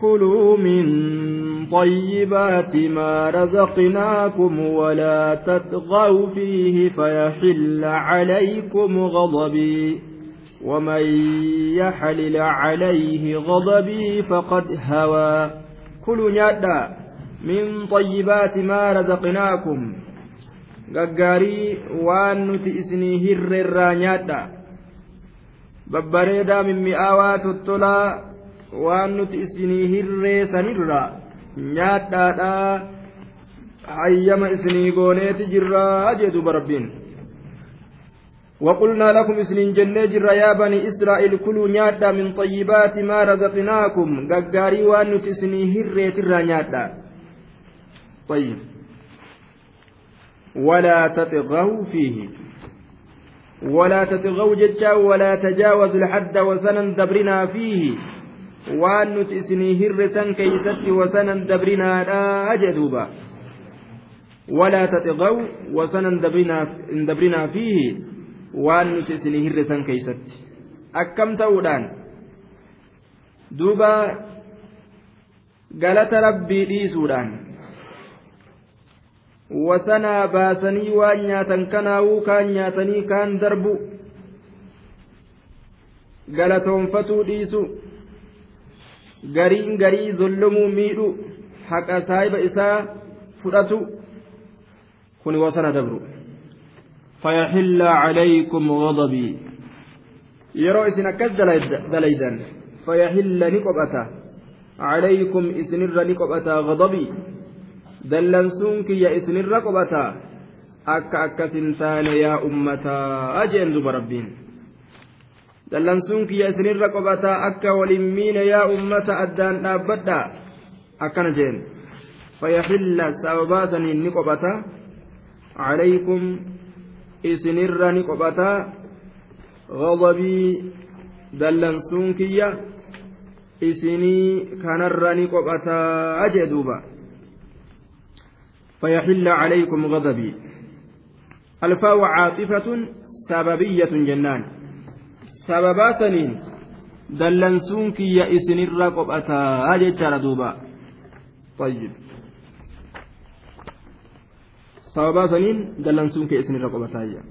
كلوا من طيبات ما رزقناكم ولا تطغوا فيه فيحل عليكم غضبي ومن يحلل عليه غضبي فقد هوى كلوا نيادا من طيبات ما رزقناكم. Gaggaarii waan nuti isinii hirreerraa nyaadha. Babbareedaa mimmi'aawaa tottolaa waan nuti isinii hirreessanirra nyaadhaadhaa hayyama isinii gooneeti jirraa jedhuba rabbiin. وقلنا لكم اسنين جنة يا بني إسرائيل كلوا نيادا من طيبات ما رزقناكم ققاري وأن تسني هريت الرانيادا طيب ولا تطغوا فيه ولا تطغوا جتا ولا تجاوزوا الحد وسنا دبرنا فيه waan nuti isinii hirrisan keeysatti wasanan dabrinaadha jedhuuba walaa taxiqaw wasanan dabrinaa fiihi waan nuti isinii hirrisan keeysatti akkam ta'uudhaan duuba galata rabbii dhiisuudhaan wasanaa baasanii waan nyaatan kanaawuu kaan nyaatanii kaan darbu galatoonfatuu dhiisu gariin garii zullumuu miidhu haqa saahiba isaa fudhatu kun wasana dabru فيحل عليكم غضبي yeroo isin akkas dalaydan fayahilla ni qophata calaykum isinirra ni qophata gadabii dallansuun kiyya isinirra qophata akka akkasin taane yaa ummataa jeen duba rabbiin dallansuun kiyya isinirra qobataa akka waliin miine yaa ummata addaan dhaabbadha akkana jeen fayaxilla sababaa saniin ni qobata calaykum isinirra ni qobata غضبي dallansuun kiyya isinii kanarra ni qophataa ajee duuba فيحل عليكم غضبي الفاء عاطفة سببية جنان sababaa saniin dallansuun kiyya isinirra qophataa jechaadha duuba طيب sababaa saniin dallansuun kiyya isinirra qophataa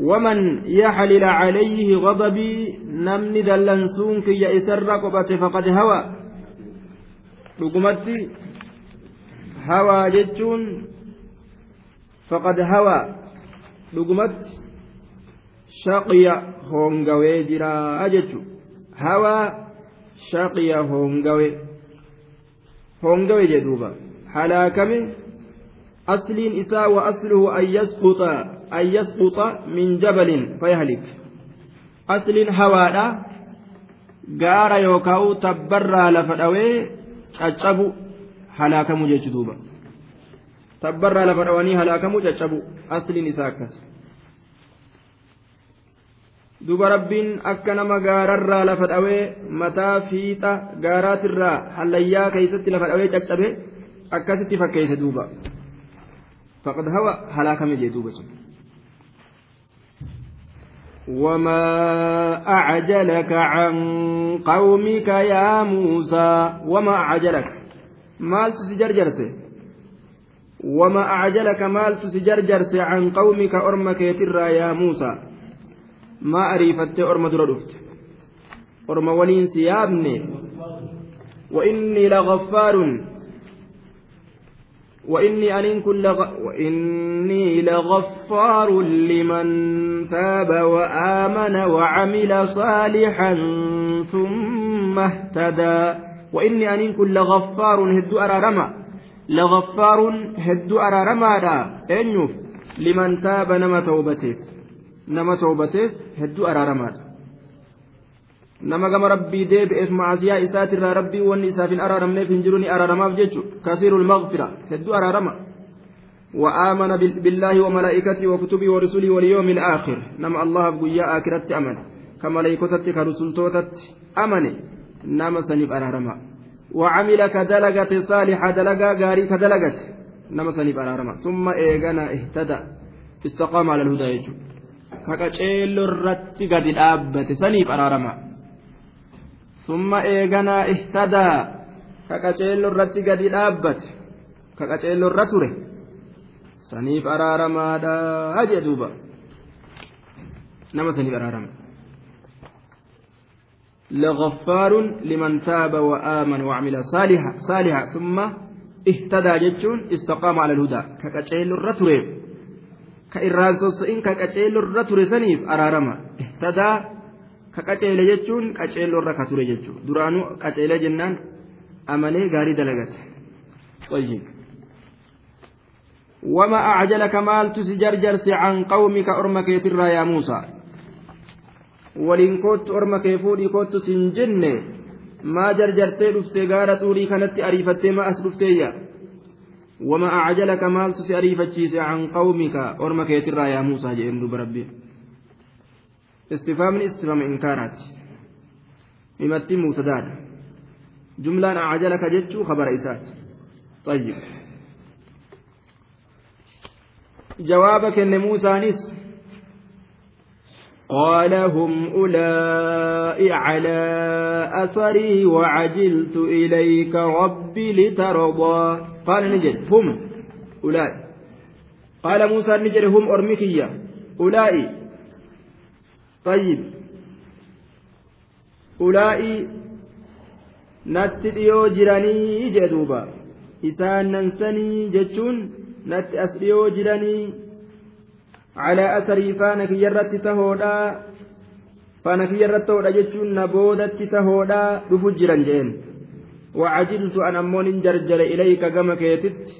ومن يحلل عليه غضبي نمني دلنسون كي يسر قبته فقد هوى رقمتي هوى جتون فقد هوى رقمتي shaqiya hongawee jira jechu hawaa shaqiya hongawe hongawe jedhuuba halaakame asliin isaa wa asluhu an yasquxa an yasquxa min jabalin fayahlik. Asliin hawaadha gaara yookaan tabbarraa lafa dhawee caccabu halaakamu jechu duuba. Tabbarraa lafa dhawanii halaakamu caccabu asliin isaa akkas duba rabbiin akka nama gaararraa lafa dhawee mataa fiixa gaaraatirraa hallayyaa keeysatti lafa dhawee caccabe akkasitti fakkeeyse duuba faqad hawa halaakame jee duuba sun وما أعجلك عن قومك يا موسى وما أعجلك مال تسجرجرس وما أعجلك مال تسجرجرس عن قومك أرمك يترى يا موسى maa ariifattee orma dura dhufte orma waliin si yaabne وإني لغفار. وإني أن كل غ... وإني لغفار لمن تاب وآمن وعمل صالحا ثم اهتدى. وإني أن كل غفار هد أرارما. لغفار هد أرارما أنيف لمن تاب نما توبته. nama toobateef hedduu araaramaadha nama gama rabbii deebi'eef macaasiyaa isaatirraa rabbii wanni isaaf hin araaramneef hin jiru ni araaramaaf jechu kasiirul maqfira hedduu araarama وآمن بالله وملائكته وكتبه ورسله واليوم الآخر نما الله بقيا آخرت أمن كملائكتك كرسلتوتت أمن نما سنب أرارما وعمل كدلغة صالحة دلغة غاري كدلغة نما سنب أرارما ثم إيغانا اهتدى استقام على الهدى يجو kaqa ceelloo irratti gadi dhaabbate saniif araarama summa eeganaa ihtadaa ka qaceello irratti gadi dhaabbate ka qaceello irra ture saniif araaramaadha jee duuba nama saniif araarama لغفار لمن تاب وآمن وعمل صالحا صالحا ثم اهتدى جتون استقام على الهدى ككتشيل الرتريف كإران صوصئين ككتشيل الرتري سنيف أرارما اهتدى ككتشيل جتون كتشيل الركتري جتون درانو كتشيل جنان أمني غاري دلغت طيب وما أعجلك مال تسجرجرس عن قومك أرمك يترى يا موسى ولين كنت أرمك يفودي كنت سنجن ما جرجرتي رفتي غارة طولي كانت أريفتي ما أسرفتي wama acajalaka maaltu si ariifachiise can qawmika orma keetirraa yaa muusaa jedheen duba rabbi istifaamni istifaama inkaaraati himattiin mubtadaadha jumlaan acajalaka jechuu kabara isaati ayyib jawaaba kenne muusaanis قال هم أولئك على أثري وعجلت إليك ربي لترضى. قال نجد هم أولئك. قال موسى نجد هم أرمكية. أولئك. طيب. أولئك. natti dhiyoo jee duuba isaan nansanii jechuun natti calaa asarii faana kiyya irratti tahoodhaa faana kiyya irratti tahoodha jechuun na boodatti tahoodhaa dhufu jiran jeen. Wacajiltu an ammoon in jarjale ilayka gama keetitti.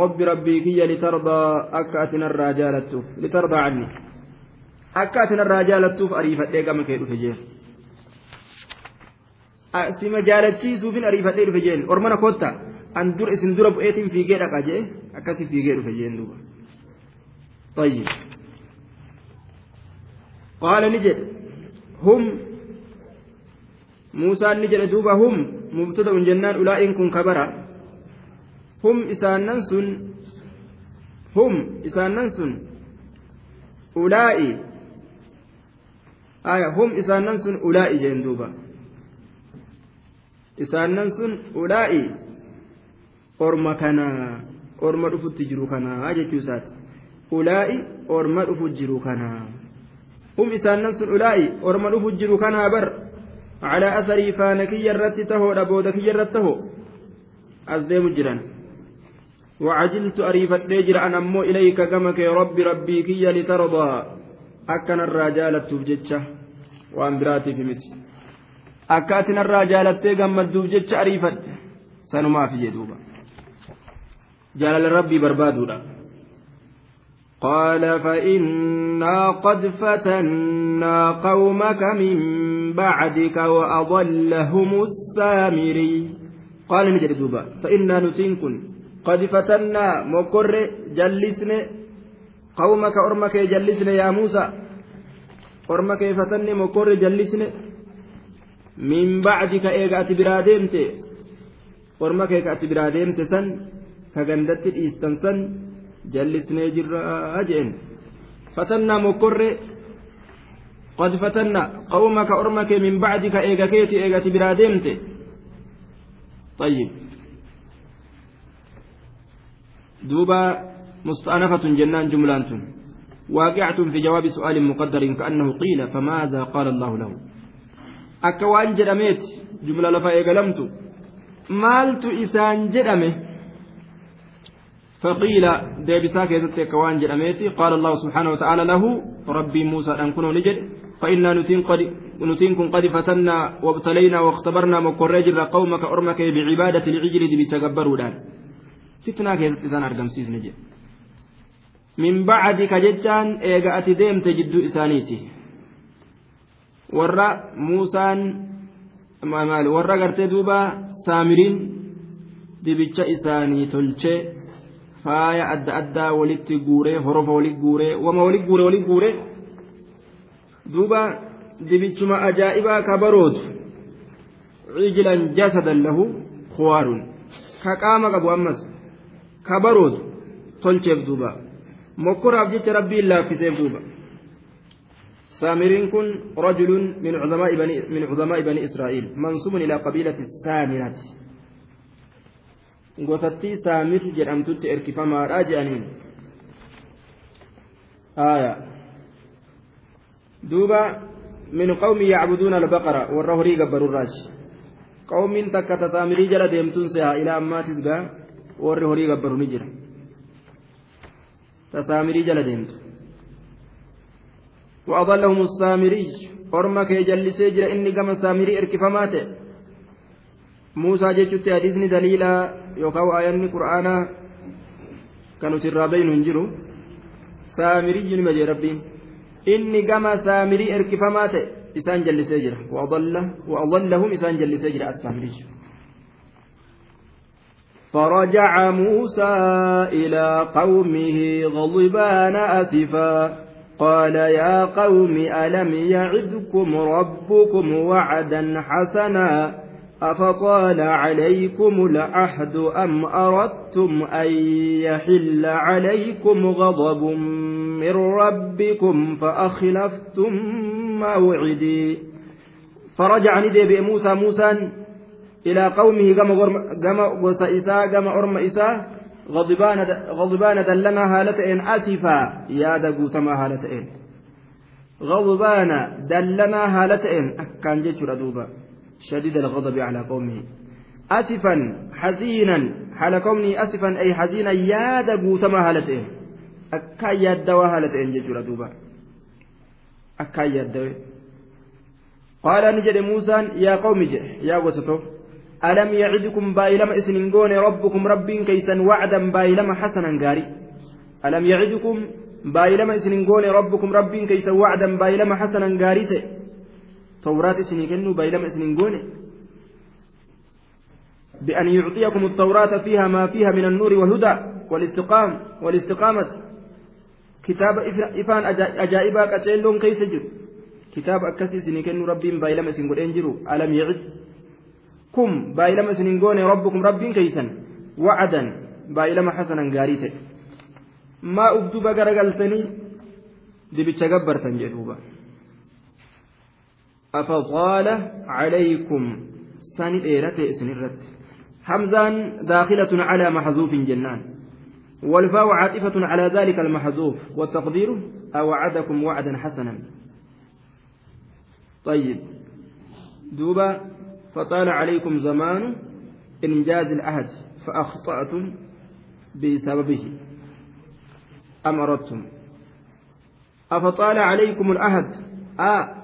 Rabbi rabbii kiyya litardaa akka ati narraa jaalattuuf litardaa canni akka ati narraa jaalattuuf ariifadhee gama kee dhufe jeen. Sima jaalachiisuufin ariifadhee dhufe jeen. Ormana kotta an dur isin dura bu'eetiin fiigee dhaqa jee? Akkasi fiigee dhufe jeen طيب. قال نجد. هم. موسى نجد دوبا هم. مبتدا جنان أولئك كن كبرا. هم إسانن سن هم إسانن سن أولئك. آية. هم إسانن سن أولئك جين دوبا. isaannan sun ulaa'i orma kanaa orma dhufutti jiru kanaa jechuu isaati ulaa'i orma dhufu jiru kanaa hum isaannan sun ulaa'i orma dhufu jiru kanaa bar calaa asarii faana kiyya irratti tahoodha booda kiyya irratti taho as deemu jiran وعجلت أريفت جرا أن أمو إليك كما كي ربي ربي كي لترضى أكن الرجال تبجتشه وأن براتي في متي akka atin irraa jaalattee gammadduuf jecha ariifadhe sanumaaf jedhuuba jaalala rabbii barbaaduudha قال فإنا قد فتنا قومك من بعدك وأضلهم السامري. قال نجد دوبا فإنا نتنكن قد فتنا مكر جلسنا قومك أرمك جلسنا يا موسى. أرمك فتني مكر جلسنا min bacdika eega ati biraa deemte orma kee ka ati biraa jallisnee jirraa jeen fatannaa mokkorre qad fatanna qawmaka orma kee min bacdika eega keeti eega ati biraa deemte طيب دوبا مستأنفة جنان جملان واقعة في جواب سؤال مقدر كأنه قيل فماذا قال الله له waan jedhameeti jumla lafa eegalamtu maaltu isaan jedhame فقيل ديبسا كيست كوان جرميتي. قال الله سبحانه وتعالى له ربي موسى أن كنوا نجد. فإنا نتين قد نتينكم قد فتنا وابتلينا واختبرنا مكرجر قومك أرمك بعبادة العجل بتكبروا دان فتنا كيست إذا أرقم سيز نجد. من بعد كجتان إيغا ديم تجد إسانيتي. warra muusaan warra gartee duuba saamiriin dibicha isaanii tolchee faaya adda addaa walitti guuree horofa walitti guuree wama walitti guuree walitti guuree duuba dibichuma ajaa'ibaa ka baroodu cijilan jasadan lahu kuwaarun ka qaama qabu ammas ka baroodu tolcheef duuba mokkoraaf jecha rabbiin laaffiseef duuba سامرين كن رجل من عظماء بني من عظماء بني إسرائيل منسوب إلى قبيلة السامرة gosattii saamir jedhamtutti erkifamaadha jedhaniin آية دوبا من قوم يعبدون البقرة والرهري قبر الراج قوم تكت سامري جل ديمتون سيها إلى أما تسقى والرهري قبر نجر تسامري جل ديمتون وأضلهم السامري أرمك يجلسي جرى إني كما سامري إركفمات موسى جتشت حديثني دليلا يوكاو آياني قرآنا كانوا ترابين هنجرو سامري جنم جي ربين إني كما سامري إركفمات إسان جلسي جرى وأضل وأضلهم إسان جلسي جرى السامري فرجع موسى إلى قومه غضبان أسفا قال يا قوم ألم يعدكم ربكم وعدا حسنا أفطال عليكم العهد أم أردتم أن يحل عليكم غضب من ربكم فأخلفتم موعدي. فرجع ندي موسى موسى إلى قومه كما قوس إساء كما أرم إساء غضبان دلنا هالتين أسفا. يا دقوتما هالتين. غضبان دلنا هالتين. أكان دوبا شديد الغضب على قومه. أسفا حزينا حال قومه أسفا أي حزينا يا دقوتما هالتين. أكا يدوا هالتين جيشور دوبا. أكا يدوا قال نجد موسى يا قوم يا وسطه ألم يعدكم بايلما إسنين قوني ربكم ربين كيسا وعدا بايلما حسنا قاري ألم يعدكم بايلما إسنين قوني ربكم ربين كيسا وعدا بايلما حسنا قاري توراة إسنين كنوا بايلما إسنين قوني. بأن يعطيكم التوراة فيها ما فيها من النور والهدى والاستقام والاستقامة. كتاب إفان أجائبا كتشيلون كيس جر كتاب أكسي ربين بايلما إسنين قوني. ألم يعد؟ baay'ilama isiniin goone rabbukum rabbiin keeysan wacadan baay'ilama hasanan gaarii ta'e maa ufduba garagaltanii dibicha gabbartan jedhuuba أفطال عليكم. سن إيرته سنرت حمزان داخلة على محذوف جنان. والفاء عاطفة على ذلك المحذوف. والتقدير أوعدكم وعدا حسنا. طيب. دوبا فطال عليكم زمان إنجاز العهد فأخطأتم بسببه. أم أردتم أفطال عليكم العهد آه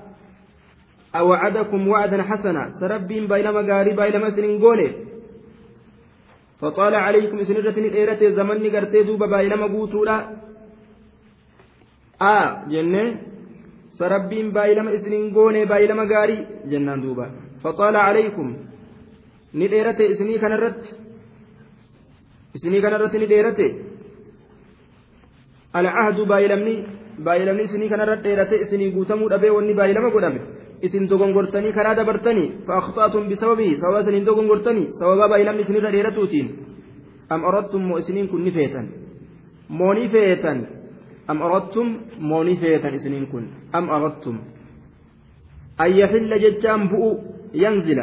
أوعدكم وعدا حسنا سربين بينما قاري بينما سنين فطال عليكم سنرة إيرة زمني قرتي دوبا بينما قوتولا آه جنة سربين بينما سنين قولي بينما قاري جنان دوبا فطال عليكم نديرت إسني كان الرت إسني كان الرت نديرت العهد بايلمني بايلمني إسني كان الرت ديرت إسني قوتمو أبي وني بايلما قدامي isin dogongortanii karaa dabartanii fa'aqxaatum bisababii sababa isiniin dogongortanii sababa baay'inamni isinirra dheeratuutiin am arattum moo isiniin kun ni feetan moo feetan am arattum moo ni feetan isiniin kun am arattum an yaxilla jechaan bu'u ينزل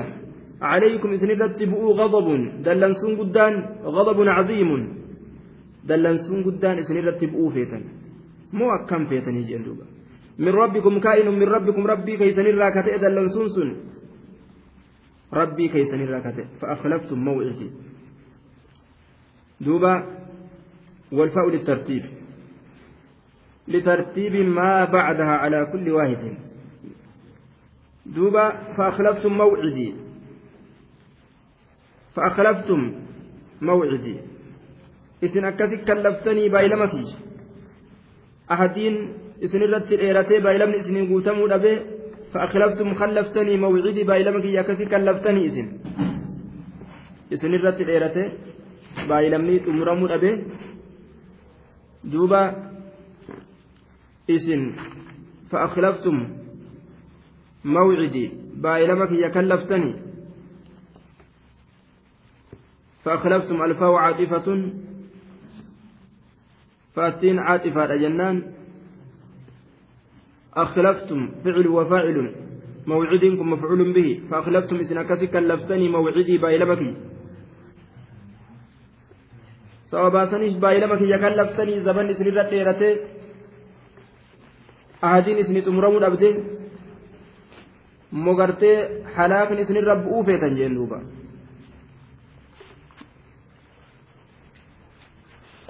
عليكم إسنرت بؤوا غضب دلنسون قدان غضب عظيم دلنسون قدان إسنرت بؤوا فيتن مو أكم فيتن من ربكم كائن من ربكم ربي كيسن الراكتة دلنسون سن ربي كيسن الراكتة فأخلفتم موعدي. دوبا والفاء للترتيب. لترتيب ما بعدها على كل واحد. دوبا فأخلفتم موعدي. فأخلفتم موعدي. إسن أكثك كلفتني بايلما فيش. أحدين إسن الرد الإيرتي بايلمن إسن قوتمو دبي فأخلفتم خلفتني موعدي بايلما كي أكثك كلفتني إسن إسن الرد الإيرتي بايلمني تمرمو دبي دوبا إسن فأخلفتم موعدي بايلمك يكلفتني فأخلفتم ألفا وعاطفة فأتين عاطفة جنان أخلفتم فعل وفاعل موعدكم مفعول به فأخلفتم إسنكسي كلفتني موعدي بايلمك سواء باسنيش بايلمك يكلفتني زمن إسن رديرته أهدين إسن تمرمون أبدين mogartee halaakni isinirra bu'uu feetan jeen duuba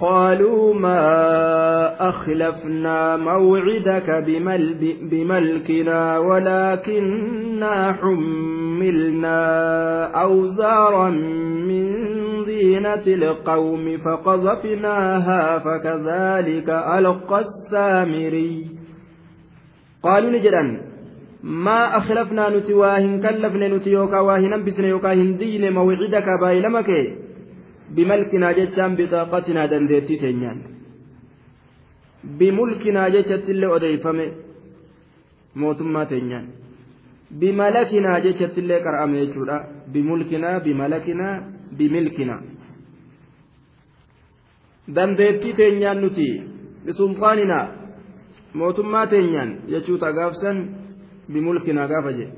قالوا ما أخلفنا موعدك بمل بملكنا ولكننا حملنا أوزارا من زينة القوم فقذفناها فكذلك ألقى السامري. قالوا نجرا ما أخلفنا نتي واهن كلفنا نتي يوكا واهن بسنا يوكا هندين موعدك بايلمك بملكنا جتشان بطاقتنا دنديتي تنيان بملكنا جتشت اللي أديفمي mootummaa teenyaan bimalakinaa jechatti illee qar'ame jechuudha bimulkinaa bimalakinaa bimilkinaa dandeettii teenyaan nuti bisulxaaninaa mootummaa teenyaan jechuuta gaafsan bimulkinaa gaafa jedhe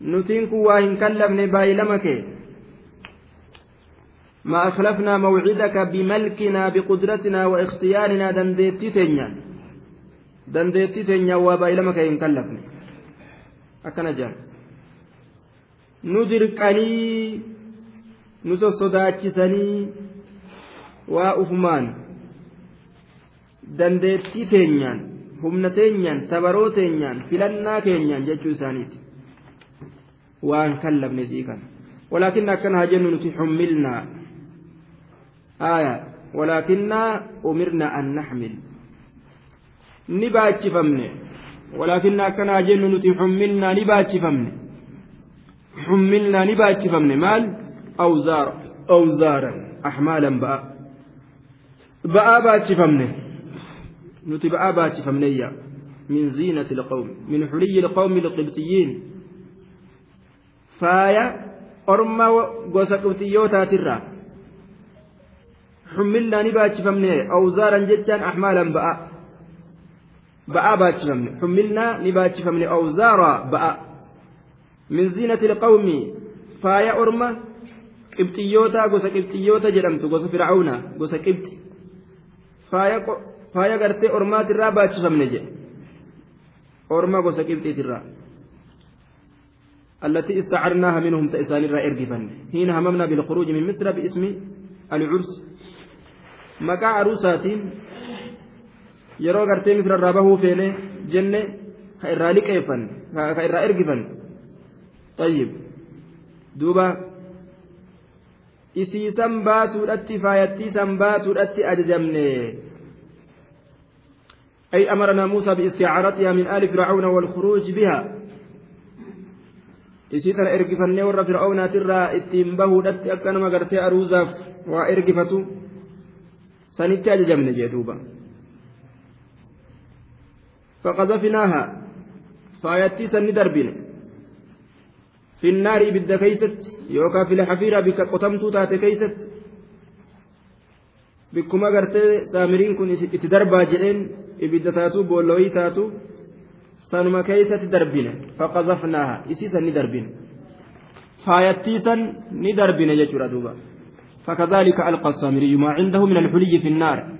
nutiin kun waa hin kallafne baay'ilama kee ما أخلفنا موعدك بملكنا بقدرتنا واختيارنا دنديتي تنيا دنديتي تنيا وبايلما كاين كلفني أكنا جان ندركني نسو صداتشسني وأفمان دنديتي تنيا humna teenyaan tabaroo teenyaan filannaa keenyaan jechuu isaaniiti waan kallabne sii kana walaakin akkana haa jennu nuti xummilnaa آية ولكننا أمرنا أن نحمل نباتش فمن ولكن كنا جن نتي حملنا نباتش فمن حملنا نباتش فمن مال أوزار أوزارا أحمالا بقى بقى باتش فمن نتي بقى باتش فمنيا من زينة القوم من حلي القوم القبطيين فايا أرمى وقوس ترى حملنا نباتشفمني أوزارا جتان أحمالا بأ. بأ باتشفمني حملنا نباتشفمني أوزارا بأ. من زينة القوم. فايا أرمى. قبطيوتا gosa qibxiyyoota jedhamtu gosa fircauna gosa qibxi faaya gartee ormaatirraa baachifamne jedhe orma gosa qibxiitirraa التي استعرناها منهم تأسان الرائر حين هممنا بالخروج من مصر باسم العرس. Maqaa aruusaatiin yeroo gartee misrarraa bahuu feene jenne ka irraa liqeeffanne ka irraa ergifanne tayyib duuba isiisan baasuudhatti faayattiisan baasuudhatti ajajamne أي أمرنا موسى باستعارتها من آل فرعون والخروج بها isiitan ergifannee warra fir'aawnaatirraa ittiin bahuudhatti akka nama gartee aruuzaaf waa ergifatu ajajamne jee duuba فقذفناها. فايتي سن دربين. في النار إبد كيست. يوكا في الحفيرة بك قتمتو تات كيست. بكما قرت سامرين كن اتدربا جلين إبد تاتو بولوي تاتو. سنما كيست دربين. فقذفناها. إسي سن دربين. فايتي سن ندربين يجرى دوبا. فكذلك ألقى السامري ما عنده من الحلي في النار.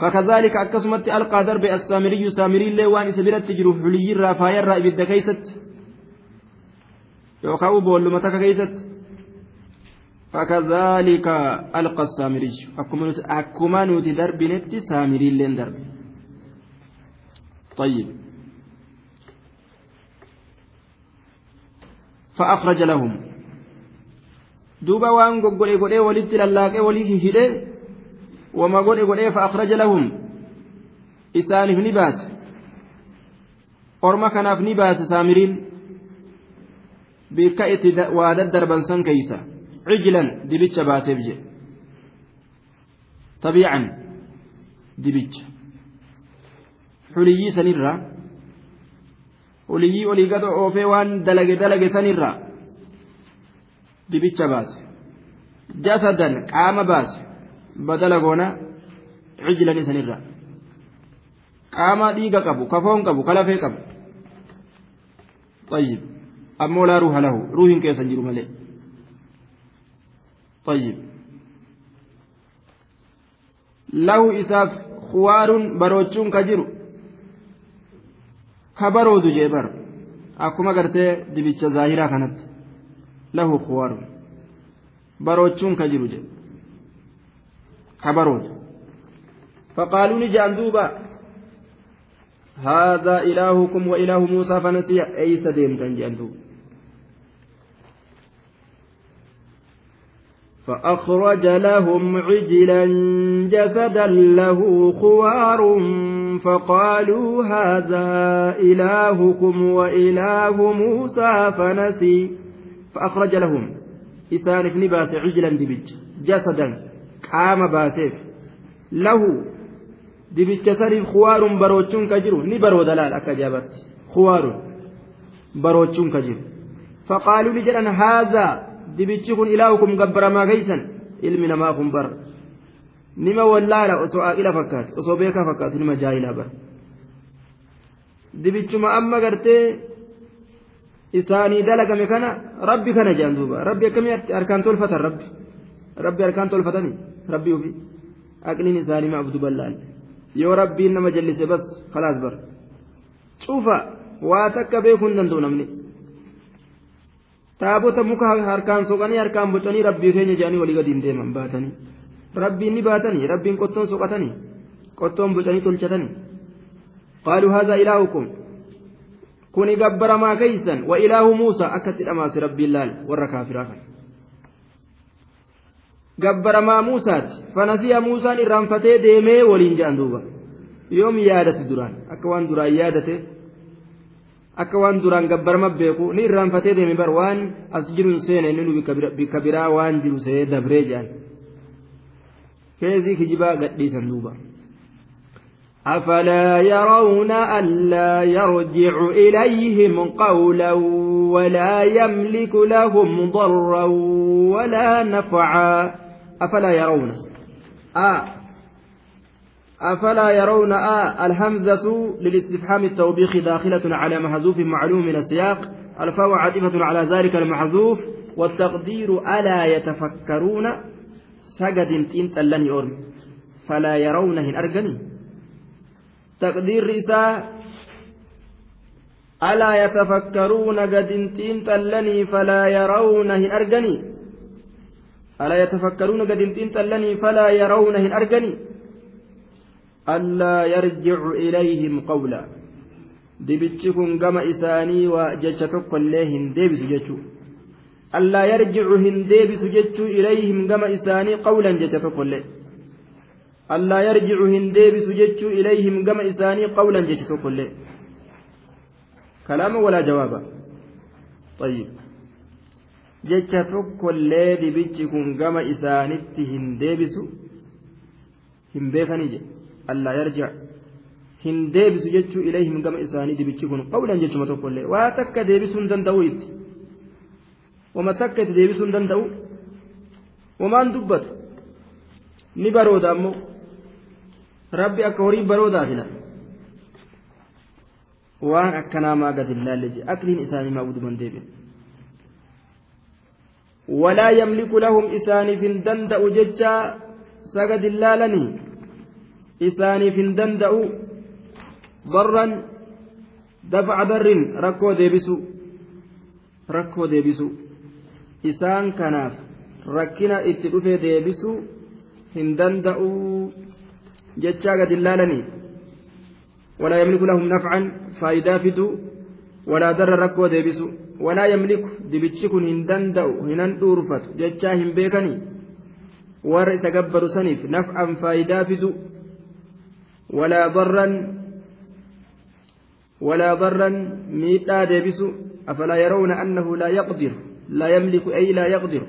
فكذلك أكسمت ألقى درب السامري سامري اللي وان سبيرت تجرو حلي الرافايا الرأي بد كيست يوكاو بول متك كيست. فكذلك ألقى السامري. أكما نوتي درب نت سامري اللي درب. طيب. فأخرج لهم. Duuba waan goggodhe godhee walitti lallaaqee walii hidhe wama godhe godhee fa'akhraja lahum. Isaaniif ni baase. Orma kanaaf ni baase saamiriin. Bikka itti waa daddarban san keeysa. Cijlan dibicha baaseef jedhe tabiican dibicha. Xuliyyii sanirraa. Xuliyyii olii gado oofee waan dalage dalage sanirraa dibicha baase jasadan qaama baase badala goona cijlan isanirra qaamaa dhiiga qabu kafoon qabu kalafee qabu طيب ammoo laa ruuha lahu ruuhin keessa jiru malee طيب lahu isaaf kuwaaruun baroochuun ka jiru ka baroodu jee bar akkuma gartee dibicha zaahiraa kanatti Lahu kuwaaruun baroochuun ka jiru faqaaluu ni ja'an duuba هذا إلهكم وإله موسى فنسي. أي سديم دوبا فأخرج لهم عجلا جسدا له خوار. فقالوا هذا إلهكم وإله موسى فنسي. فأخرج لهم إسانف نباس عجلا دبج جسدا قام باسف له دبج سريف خوار بروتشون كجرو نبرو دلال أكجابت خوار بروتشون كجرو فقالوا لجلن هذا dibichi kun ilaahukum gabbaramaa keeysan ilmi namaa kun bar nima wallaala osoo aaqila fakkaate osoo beekaa fakkaatu nima jaahilaa bar dibichuma amma isaanii dalagame kana rabbi kana jedhan duuba rabbi akkamii harkaan tolfatan rabbi rabbi harkaan tolfatanii rabbi ufi aqliin isaanii ma abdu ballaan yoo rabbiin nama jallise bas khalaas bar cufa waa takka beekuu hin danda'u namni taabota muka harkaan soqanii harkaan bocanii rabbii keenya jedhanii walii gadi hin deeman baatanii rabbiin ni baatanii rabbiin qottoon soqatanii qottoon bocanii tolchatanii qaaluu haadha ilaahukum kuni gabbaramaa keeysan wa ilaahu muusaa akkatti dhamaase rabbiin laal warra kaafiraa kan gabbaramaa muusaati fanasiya muusaan irraanfatee deemee waliin jedhan duuba yoom yaadate duraan akka waan duraan yaadate akka waan duraan gabbarama beeku ni irraanfatee deeme bar waan as jiru hin seene inni bikka biraa waan jiru see dabree jedhan keezii kijibaa gadhiisan duuba أفلا يرون ألا يرجع إليهم قولا ولا يملك لهم ضرا ولا نفعا. أفلا يرون. آه أفلا يرون. آه الهمزة للاستفهام التوبيخ داخلة على محذوف معلوم من السياق. الفاء عاطفة على ذلك المحذوف والتقدير ألا يتفكرون. سجد تين تلني أرم فلا يرونه أرجني. تقدير رساء ألا يتفكرون قد تين تلني فلا يرونه أرجني ألا يتفكرون قد تين تلني فلا يرونه أرجني ألا يرجع إليهم قولا isaanii waa jecha tokkollee hin deebisu jechuu allaa yarjicu hin deebisu jechuu ilayhim gama isaanii qawlan jecha tokkollee allaa yarjicu hin deebisu jechuu ilayhim gama isaanii qawlan jechi tokkoillee kalaama walaa jawaaba ayyib jecha tokkollee dibichi kun gama isaanitti hin deebisu hin beekanii je allaa yarjic hin deebisu jechuu ilayhim gama isaanii dibichi kun qawlan jechuma tokkollee waa takka deebisuu hin danda'u itti wama takka itti deebisuu hin danda'u wamaan dubbatu ni barooda ammoo rabbi akka horii baroodaafina waan akkanaa maa gad laalle je akliin isaanii maa guduman deebiin walaa yamliku lahum isaaniif hin danda'u jecha sagad laalanii isaaniif hin danda'u barran dafaca darrin rakkoo deebisu. Rakkoo deebisu. Isaan kanaaf rakkina itti dhufee deebisu hin danda'u. Yamliku lahum nafcan faayidaa fidu walaa darra rakkoo deebisu walaa yamliku dibichi kun hin danda'u hinan dhuurfatu jechaa hin beekanii warra isa gabbaru saniif naf'an faayidaa fidu ولا ضرا ولا ضرا ميتا ديبس أفلا يرون أنه لا يقدر لا يملك أي لا يقدر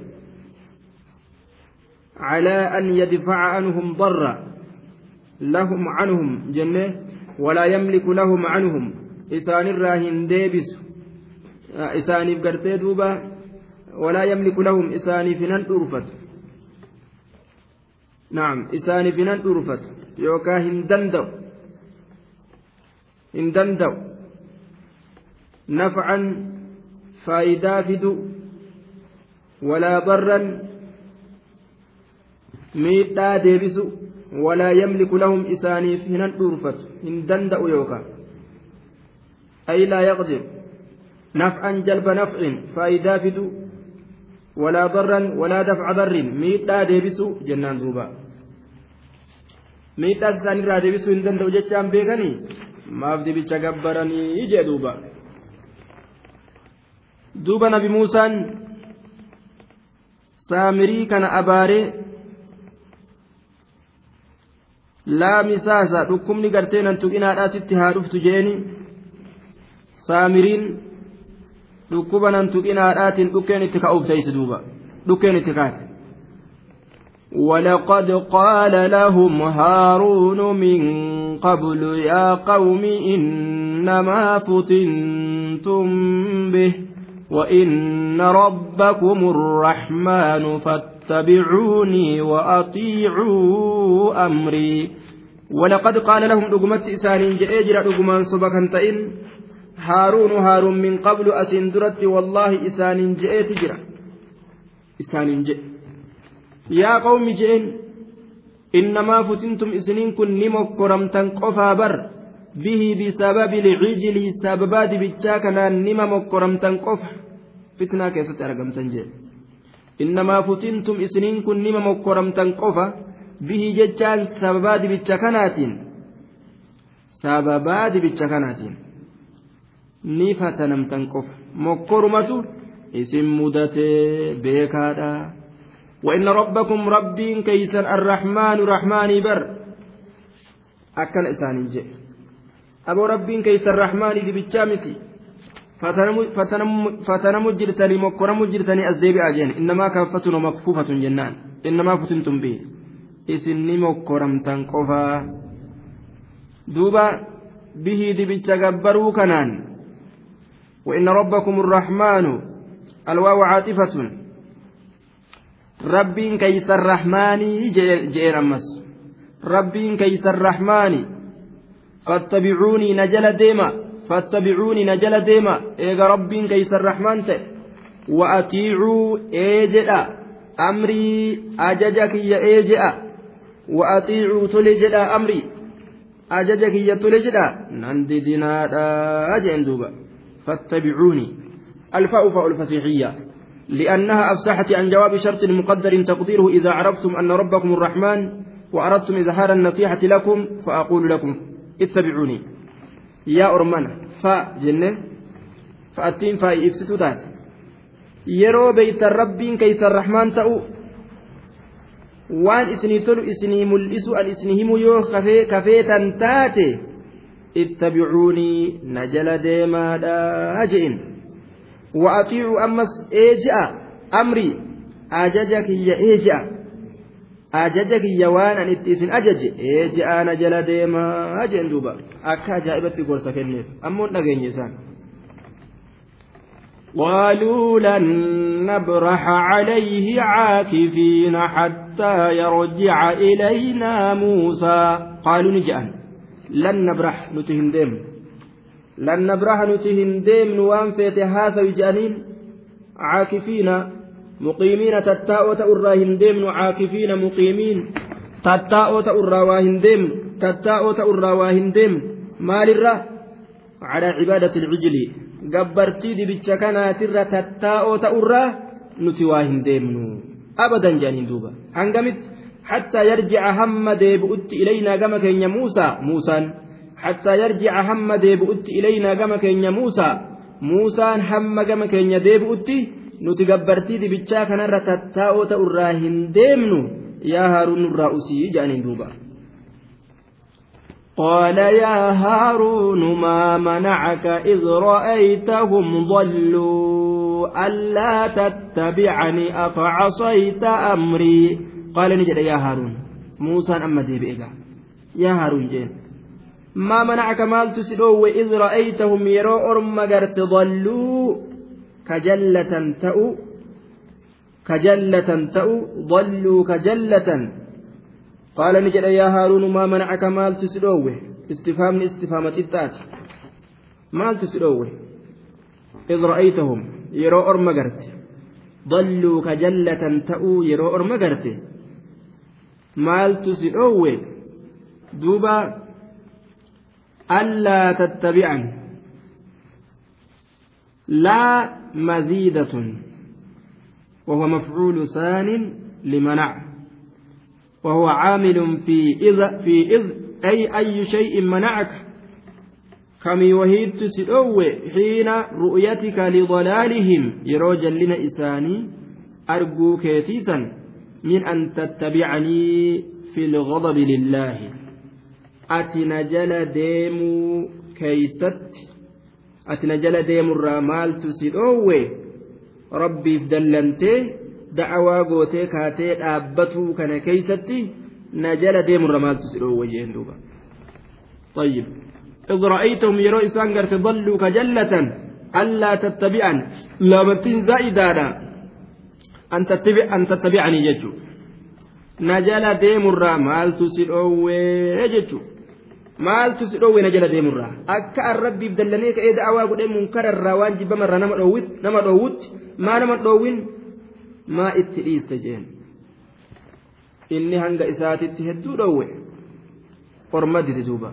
على أن يدفع عنهم ضرا لهم عنهم جنة ولا يملك لهم عنهم. إسان الراهن ديبس. إسان قرتي دوبا ولا يملك لهم. إسان فنان أرفت نعم إسان فنان أرفت danda'u hin danda'u nafcan faayidaa fidu walaa darran miidhaa deebisu walaa yamliku lahum isaaniif hinan dhuurfatu hin danda'u yookaan ay laa yaqdir nafcan jalba nafcin faayidaa fidu walaa darran walaa dafca darrin miidhaa deebisu jennaan duuba miidhaas isaanirraa deebisuu hin danda'u jechaan beekanii maaf dibicha gabbaranii jee duuba duuba nabi muusaan saamirii kana abaaree laamisaasa dhukkubni gartee nan tuqinaadhaa sitti haa dhuftu jeeni saamiriin dhukkuba nan tuqinaadhaatiin dhukkeen itti ka'uuf teeysi duuba dhukkeen itti kaate ولقد قال لهم هارون من قبل يا قوم إنما فتنتم به وإن ربكم الرحمن واتبعوني وأطيعوا أمري. ولقد قال لهم رقمت إسانين جئجر رقمان صبكا تئن. هارون هارون من قبل أسن درت والله إسانين جئجر إسانين جئ. يا قوم جئن إنما فتنتم إسنين كن نمو كرمتن قفا بر. به بسبب العجل سببات بجاكنا نمو كرمتن قف فتنة كيسة أرقمتن جئ. Kun nima mokkoramtan qofa bihi jechaan sababaa dibicha kanaatiin sababaa dibicha kanaatiin ni fatanamtan qofa mokkorumatu isin mudatee beekaadha وإن ربكم ربين كيسا الرحمن رحماني بر أكن إساني جي أبو ربين كيسا الرحمن دي بالشامسي فتنم جرتني مكرم جرتني أزديبي أجين إنما كفة مكفوفة جنان إنما فتنتم به إسني مكرم تنقفا دوبا به دي بالتجبروا كنان وإن ربكم الرحمن الواو عاطفة rabbiin keeysan rahmaanii jeen ammas rabbiin keeysan rahmaani fattabicuunii na jala rahmaan ta'e wa atiicuu ee jedha amrii ajaja kiyya ee jedha wa atiicuu tole jedha amrii ajaja kiyya tole jedha nan didinaadha jeen duuba fattabicuunii alfa'u fa'u lfasiixiyya لأنها أفسحت عن جواب شرط مقدر تقديره إذا عرفتم أن ربكم الرحمن وأردتم إظهار النصيحة لكم فأقول لكم اتبعوني يا أرمان فجنة فأتين فإفستو تات yeroo beeytan rabbiin keeysan rahmaan ta'u waan isinii tolu isinii mul'isu an isinii himu yoo kafeetan taate ittabicuunii na jala deemaadha je'in وأطيعوا أمس إيجاء أمري أججك هي إيجاء أججك هي وأنا نتيسن أجج إيجاء نجل ديما أجن دوبا أكا جائبة قرصة كنيف أمون نغين يسان قالوا لن نبرح عليه عاكفين حتى يرجع إلينا موسى قالوا نجأن لن نبرح نتهم ديم nuti hin deemnu waan feete haasawi je'aniin caakifiina muqiimiina tattaa'oo ta'urraa hin deemnu caakifiina muqiimiin tattaa'oo ta'urraa waa hin deemnu tattaa'oo ta'urraa waa hin deemnu maalirra calaa cibaadati ilcijli gabbartii dibicha kanaatirra tattaa'oo ta'urraa nuti waa hin deemnu abadan je'aniin duuba hangamitti حتى يرجع هم ديبؤت إلينا كما كان موسى موسى حتى يرجع هم ديبؤت إلينا كما كان موسى موسى هم كما كان ديبؤت نتقبرتي دبتشا كان رتتاو تأراهن ديمنو يا هارون الرأسي جانين دوبا قال يا هارون ما منعك إذ رأيتهم ضلوا ألا تتبعني أفعصيت أمري قال نجد يا هارون موسى أما ديبئك يا هارون جين ما منعك مال تسلو وإذ رأيتهم يرو أرم قرت ضلوا كجلة تأو كجلة تأو ضلوا كجلة قال نجد يا هارون ما منعك مال تسلو استفهام استفهامة التات maaltu si dhoowwe id ra'aytahum yeroo orma garte dalluu ka jallatan ta'uu yeroo orma garte maaltu si maziidatun وهو مفعول ثان لمنع وهو عامل في إذ في إذ أي أي شيء منعك. كم وهيت سدوه حين رؤيتك لضلالهم. يروجا لنا إساني أرجو كيتيسا من أن تتبعني في الغضب لله. أتنجل ديمو كيست. أتنجل ديمو الرمال تسدوه rabbiif dallantee da'awaa gootee kaatee dhaabbatuu kana keeysatti na jala deemurra maaltu si dhoowwa jeen duuba طيب إذ رأيتهم يروا إسان قرت ضلوا كجلة ألا تتبعن؟ لامتين زائدانا. أن تتبع أن تتبعني جتشو نجل ديم الرا مال تسلوه جتشو maaltu si dhoowwe na jala deemurraa akka an rabbiif dallanii ka'ee da'awaa godhee munkararraa waan jibbamarraa nama dhoowwutti maa nama dhoowwin? Maa itti dhiiste jeen. Inni hanga isaatitti hedduu dhoowwe? Orma didi duuba.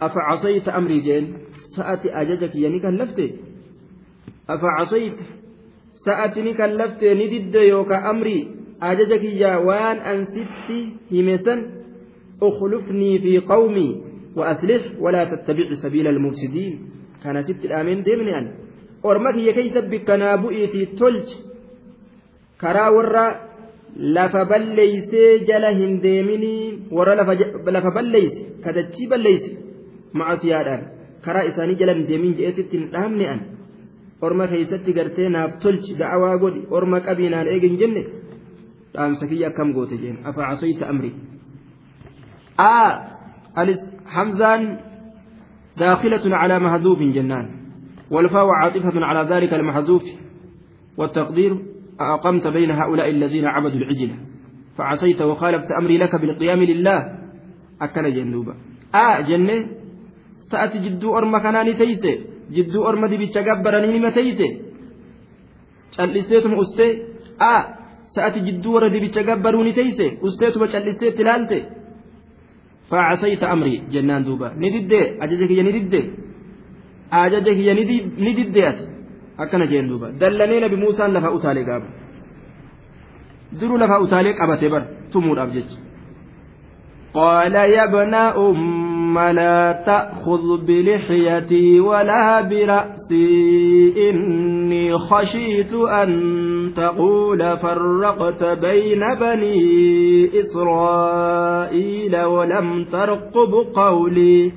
Afa casayta amrii jeen? Sa'ati ajaja kiyya ni kallafte afa casayta sa'ati ni kallafte ni didde yookaa amrii? Ajaja kiyya waan an sitti san اخلفني في قومي وأصلح ولا تتبع سبيل المفسدين كان ست الآمين ديمني أن أرمتي كي سبك نابئتي تلج كرا ورا lafa balleeysee jala hin deeminii warra lafa balleeyse kadachii balleeyse macasiyaadhaan karaa isaanii jala hin deemin je'eesitti hin dhaamne an orma keeysatti gartee naaf tolchi da'awaa godhi orma qabiinaan eegin jenne dhaamsa kiyya akkam goote jeen afa casoyta amri آ حمزان داخلة على محذوف جنان والفاء عاطفة على ذلك المحذوف والتقدير أقمت بين هؤلاء الذين عبدوا العجل فعصيت وخالفت أمري لك بالقيام لله أكل جنوبا آ جنة سأتي جدو أرم كناني تيسي جدو أرم دي بيتشقبرني ما تيسي calliseetuma ustee a sa'ati jidduu warra dibicha gabbaruuni teeyse usteetuma facasaita amrii jennaan duuba ni diddee ajaja kiyya ni diddee ajaja kiyya ni diddee ati akkana jeen duuba dallanee nabi muusaan lafaa utaalee gaaba duruu lafaa utaalee qabate bar tumuudhaaf jecha qaala yabna umma أم لا تأخذ بلحيتي ولا برأسي. إني خشيت أن تقول فرقت بين بني إسرائيل ولم ترقب قولي.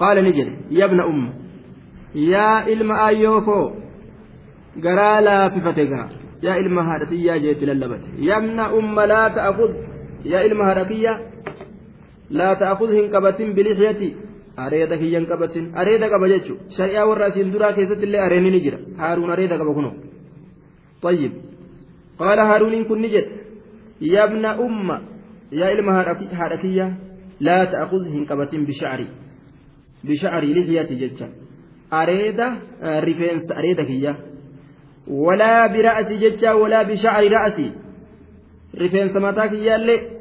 قال نجل يا ابن أم يا إلما أيوكو قرا في فتقا يا إلما هادتي يا جيت للبت يا ابن أم لا تأخذ. يا إلما هادتي لا تأخذهن قبة بلحيتي areeda kiyyan qabatin areeda qaba jechuun shari'aa warra asiin duraa keessatti illee areenni ni jira haaruun areeda qaba kunoo طيب قال هارون كن نجد يا ابن أم يا إلما هاركية لا تأخذهن قبة بشعري بشعري لحياتي جتشا أريدة رفينس أريدة كية ولا برأسي جتشا ولا بشعر رأسي رفينس متاك يالي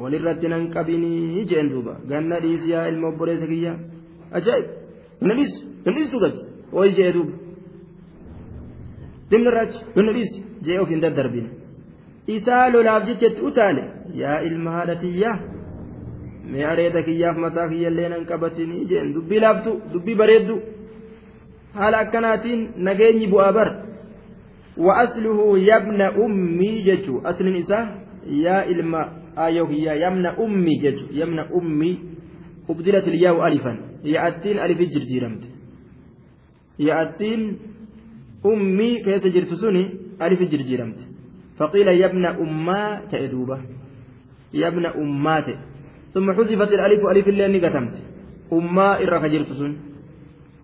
walirratti nan qabinii jeen duuba. Ganna dhiisi yaa ilma obboleessa kiyya. Ajaa'ib. Ganna dhiisi. Ganna dhiisi tuugachi ooyi jee duuba. Dimna irraachi ganna dhiisi. Jee ofiin daddarbine isaa lolaaf jechetti utaale. Yaa ilma haadha tiyyaa mee areeda kiyyaaf mataa kiyyallee nan qabatinii jeen. Dubbii laaftu. Dubbii bareeddu. Haala akkanaatiin nageenyi bu'aa bar wa asluhu yabna ummii jechuu. Aslin isaa yaa ilma آية هي يمنى أمي جتو يمنى أمي أبدلت الياء ألفا. يأتين ألف جرجيرمت يأتين أمي كيس جرتسوني ألف جرجيرمت فقيل يا ابن أما تأدوبة ابن أمات ثم حذفت الألف ألف اللي نقتمت أما إرك جرتسون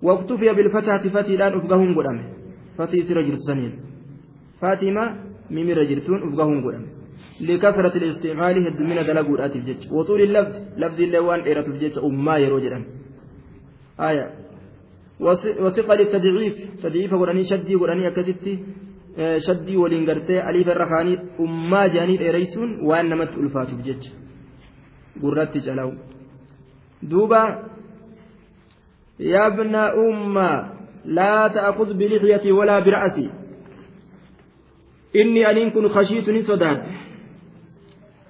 واكتفي بالفتحة فتي الآن أفقهم قدامه. فتي سر جرتسانين فاطمة ميمي رجلتون أفقهم قدامه. لكثرة الاستعمال هدمنا دلقوا الآتي الجج وطول اللفظ لفظ اللي وان إيرة الجج أما يروجدا آية وثقة للتضعيف تضعيف قراني شدي قراني أكستي waliin gartee aliif irra kaanii ummaa jedhanii dheereysuun waan namatti ulfaatuuf jecha gurratti calaa'u duuba yabna ummaa laa ta'khud bilixyati walaa bira'asi inni aniin kun kashiitu ni sodaadhe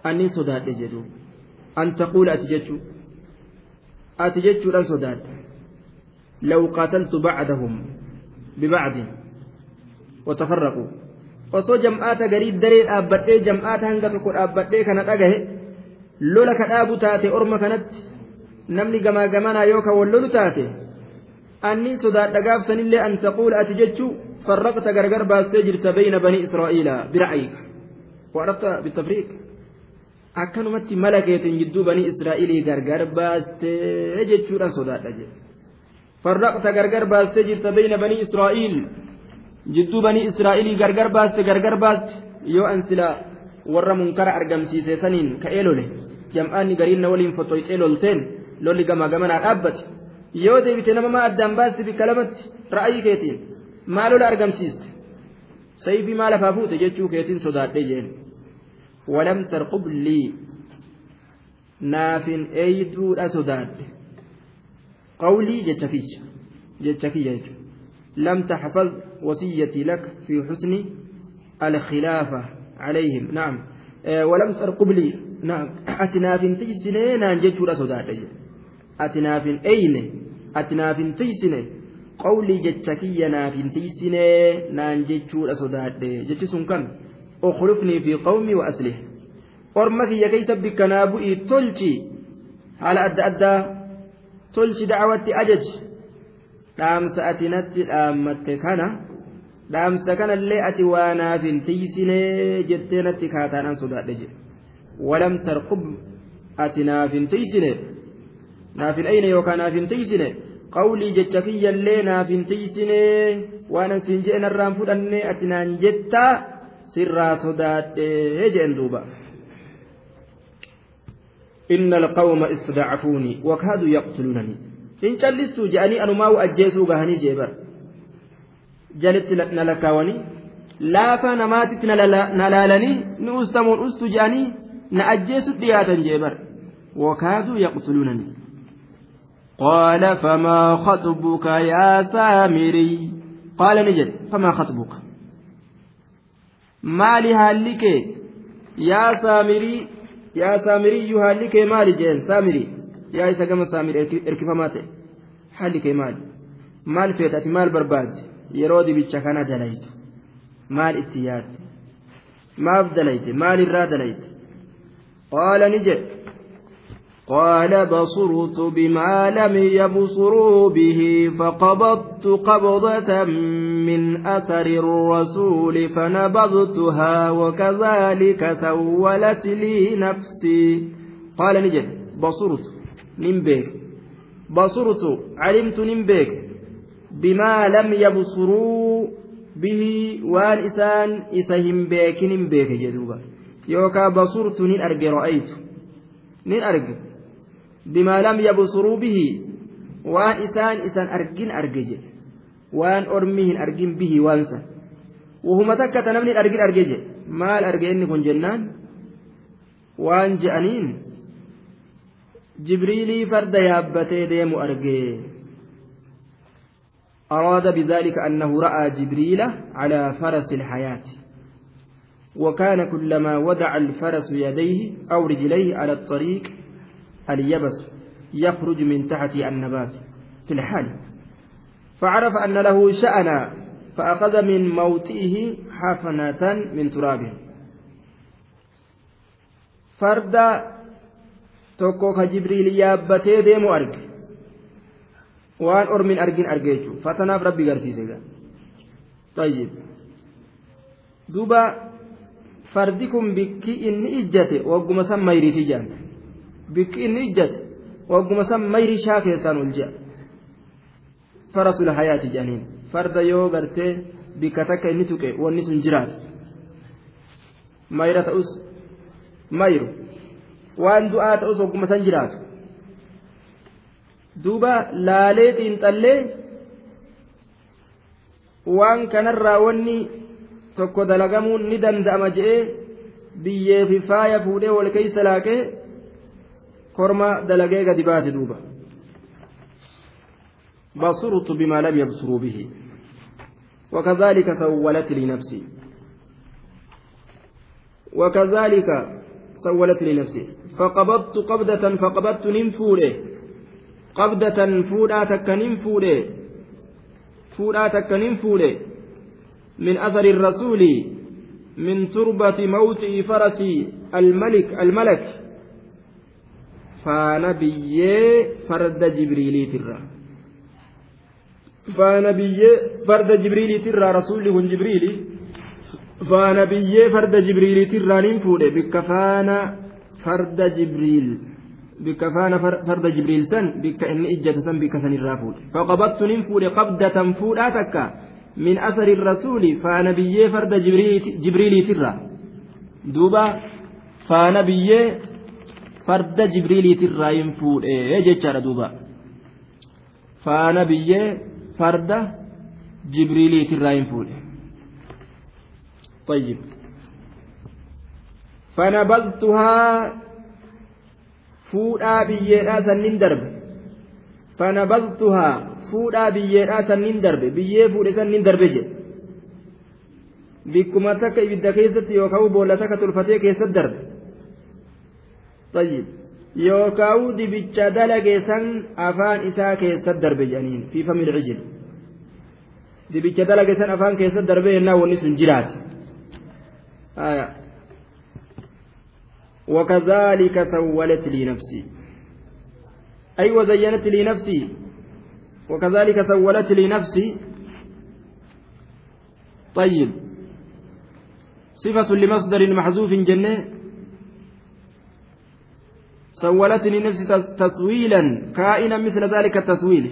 annin sodaadhe jedhu an taquula ati jechuu ati jechuudhaan sodaadhe law qataltu bacdahum bibacdin وتفرقوا osoo jam'aata garii daree dhaabbadhee jam'aata hanga tokko dhaabbadhee kana dhagahe lola ka dhaabu taate orma kanatti namni gamaa gamanaa yookaan wal lolu taate anni sodaadha gaafsanillee an taquula ati jechuu farraqta gargar baastee jirta bayna banii israa'iila bira'ayka waarabta bitafriiq akkanumatti mala keetiin jidduu banii israa'iilii gargar baastee jechuudhaan sodaadha jedhe farraqta gargar baastee jirta bayna banii israa'iil jidduu banii israa'ilii gargar baaste gargar baaste yoo an sila warra munkara argamsiise saniin ka'ee lole jam'aanni gariin na waliin fotoyxee lolteen lolli gamaa gamanaa dhaabbate yoo deebite nama addaan baaste bikka lamatti ra'ayii keetiin maa lola argamsiiste sayfii maa lafaa fuute jechuu keetiin sodaadhee jeen naafin eeyduudha sodaadhe qawlii jecha kiyya jecha kiyya jechuudha لم تحفظ وصيتي لك في حسن الخلافة عليهم. نعم. أه ولم ترقب لي. نعم. أتناف تيسنين أن جتشور صداق أتناف أين؟ أتناف تيسنين قولي جتشكي ناف تيسنين نان جتشور أخلفني في قومي وأسله أرمك يكي تبك نابئي تلشي على أدى أدى تلشي دعوتي أجج hin tiisinee jettee natti kaataadhaan sodaadhe jedhe walam tarqub ati naaf hin tiisine naaf hin ayne yookaan naaf hin tiisine qawlii jecha kiyyallee naaf hin tiisine waan an siin jedhe narraan fudhanne ati naan jettaa sirraa sodaadhe jedhen duuba إن القوم استضعفوني وكادوا يقتلونني je'anii anumaa ajjeesuu gahanii jeebar jalitti na lakkaawanii laafaa namaatitti na laalanii ni ustamuun ustu je'anii na ajjeesu dhiyaatan jeebar wakaaduu yaqtuluunanii قال فما خطبك يا سامري قال نجد فما خطبك مالي هالك يا سامري يا سامري هالك مالي جين سامري yaa isa gama saamir erkifamaa ta'e haalli kee maali maal feeta ati maal barbaadde yeroo dibicha kana dalaytu maal itti yaadde maaf dalayte maal irraa dalayte qaala ni jedhe قال بصرت بما لم يبصروا به فقبضت قبضة من أثر الرسول فنبضتها وكذلك سولت لي نفسي. قال نجد بصرت نمبيك. بصرت علمت نمبيك. بما لم يبصروا به والإسان إسهم بيك نمبيك يوكا بصرت نين أرجي رأيت. نين أرجي isaan isan argin arge jedhe waan ormi hin argin bihi waan san wahuma takkata namni argin arge jedhe maal arge inni kun jennaan waan je'aniin جبريلي فرد يابتي ديم أرجي أراد بذلك أنه رأى جبريل على فرس الحياة وكان كلما ودع الفرس يديه أو رجليه على الطريق اليبس يخرج من تحت النبات في الحال فعرف أن له شأنا فأخذ من موته حفنة من تراب فرد tokko ka jibriil yaabbatee deemu arge waan ormin argin arge jechuudha fatanaaf rabbi garsiise tayyib duuba fardi kun bikki inni ijjate wagguma san mayriiti jedhan bikki inni ijjate wagguma san mayri بكين إجت وقم سم farasul hayaati والجاء farda yoo gartee bikka takka inni tuqe نتك sun jiraate mayra أس mayru. Waan du'aa ta'us wagguma san jiraatu. Duuba laaleetiin xallee waan kanarraa wanni tokko dalagamuun ni danda'ama je'ee biyyeefi faaya fuudhee wal keeysa laaqee korma dalagee gadi duuba. بصرت بما لم يبصروا به وكذلك سولت لي نفسي وكذلك سولت لي نفسي فقبضت قبضة فقبضت ننفوله قبضة فولا تك ننفوله فولا تك ننفوله من أثر الرسول من تربة موت فرس الملك الملك فنبي فرد جبريل ترى فنبي فرد جبريل ترى رسول جبريل. فنبي فرد جبريل ترى ننفوله بكفانا فرد جبريل. بك فانا فرد جبريل سن. بك إن إجت سن بك سن الرافود فقبضت ننفود قبضة فوداتك من أثر الرسول فنبي فرد جبريل جبريل ترى دوبا فنبي فرد جبريل ترى ينفود إيه جتشار دوبا فنبي فرد جبريل ترى ينفود طيب فنبذتها fuudhaa biyyeedhaa sannin darbe fanabadtuhaa fuudhaa biyyeedhaa sannin darbe biyyee fuudhe sannin darbe jedhe bikkuma takka ibidda keessatti yookaan boolla takka tolfatee keessatti darbe tayyib yookaan dibicha dalage san afaan isaa keessatti darbe jedhaniin fiifa milcijil dibicha dalage san afaan keessatti darbe yennaa wanni sun jiraate. وكذلك سولت لي نفسي أي وزينت لي نفسي وكذلك سولت لي نفسي طيب صفة لمصدر محذوف جنة سولت لي نفسي تسويلا كائنا مثل ذلك التسويل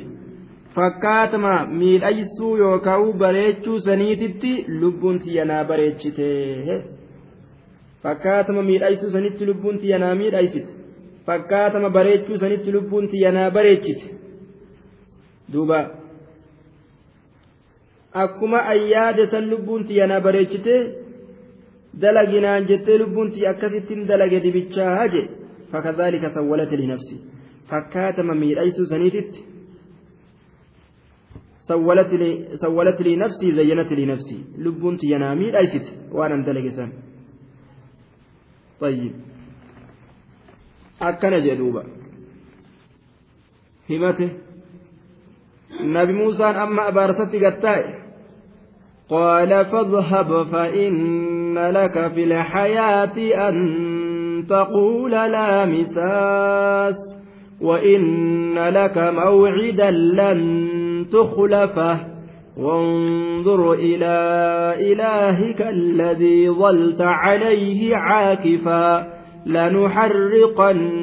fakkaatama miidhaysuu yookaan bareechuu saniititti lubbuun tiyyanaa bareechitee fakkaatama miidhaysuu sanitti lubbuun tiyyanaa miidhaysite fakkaatama bareechuu sanitti lubbuun tiyyanaa bareechite duuba akkuma ayyaade san lubbuun tiyyanaa bareechite dalaginaan jettee lubbuun tiyya akkasittiin dalage dibichaa Haje fakadhaalika sawwalate linafsi fakkaatama miidhaysuu saniititti sawwalat lii nafsii zayyanat lii nafsii lubbuun tiyyanaa miidhaysite waan an dalage san طيب akkana jedhuuba himate nabi muusaan amma abaarsatti gattaa'e qaala fadhhab فإن لك في الحياة أن تقول لا مساس وإن لك موعدا لن تخلفه. وانظر إلى إلهك الذي ظلت عليه عاكفا لنحرقنه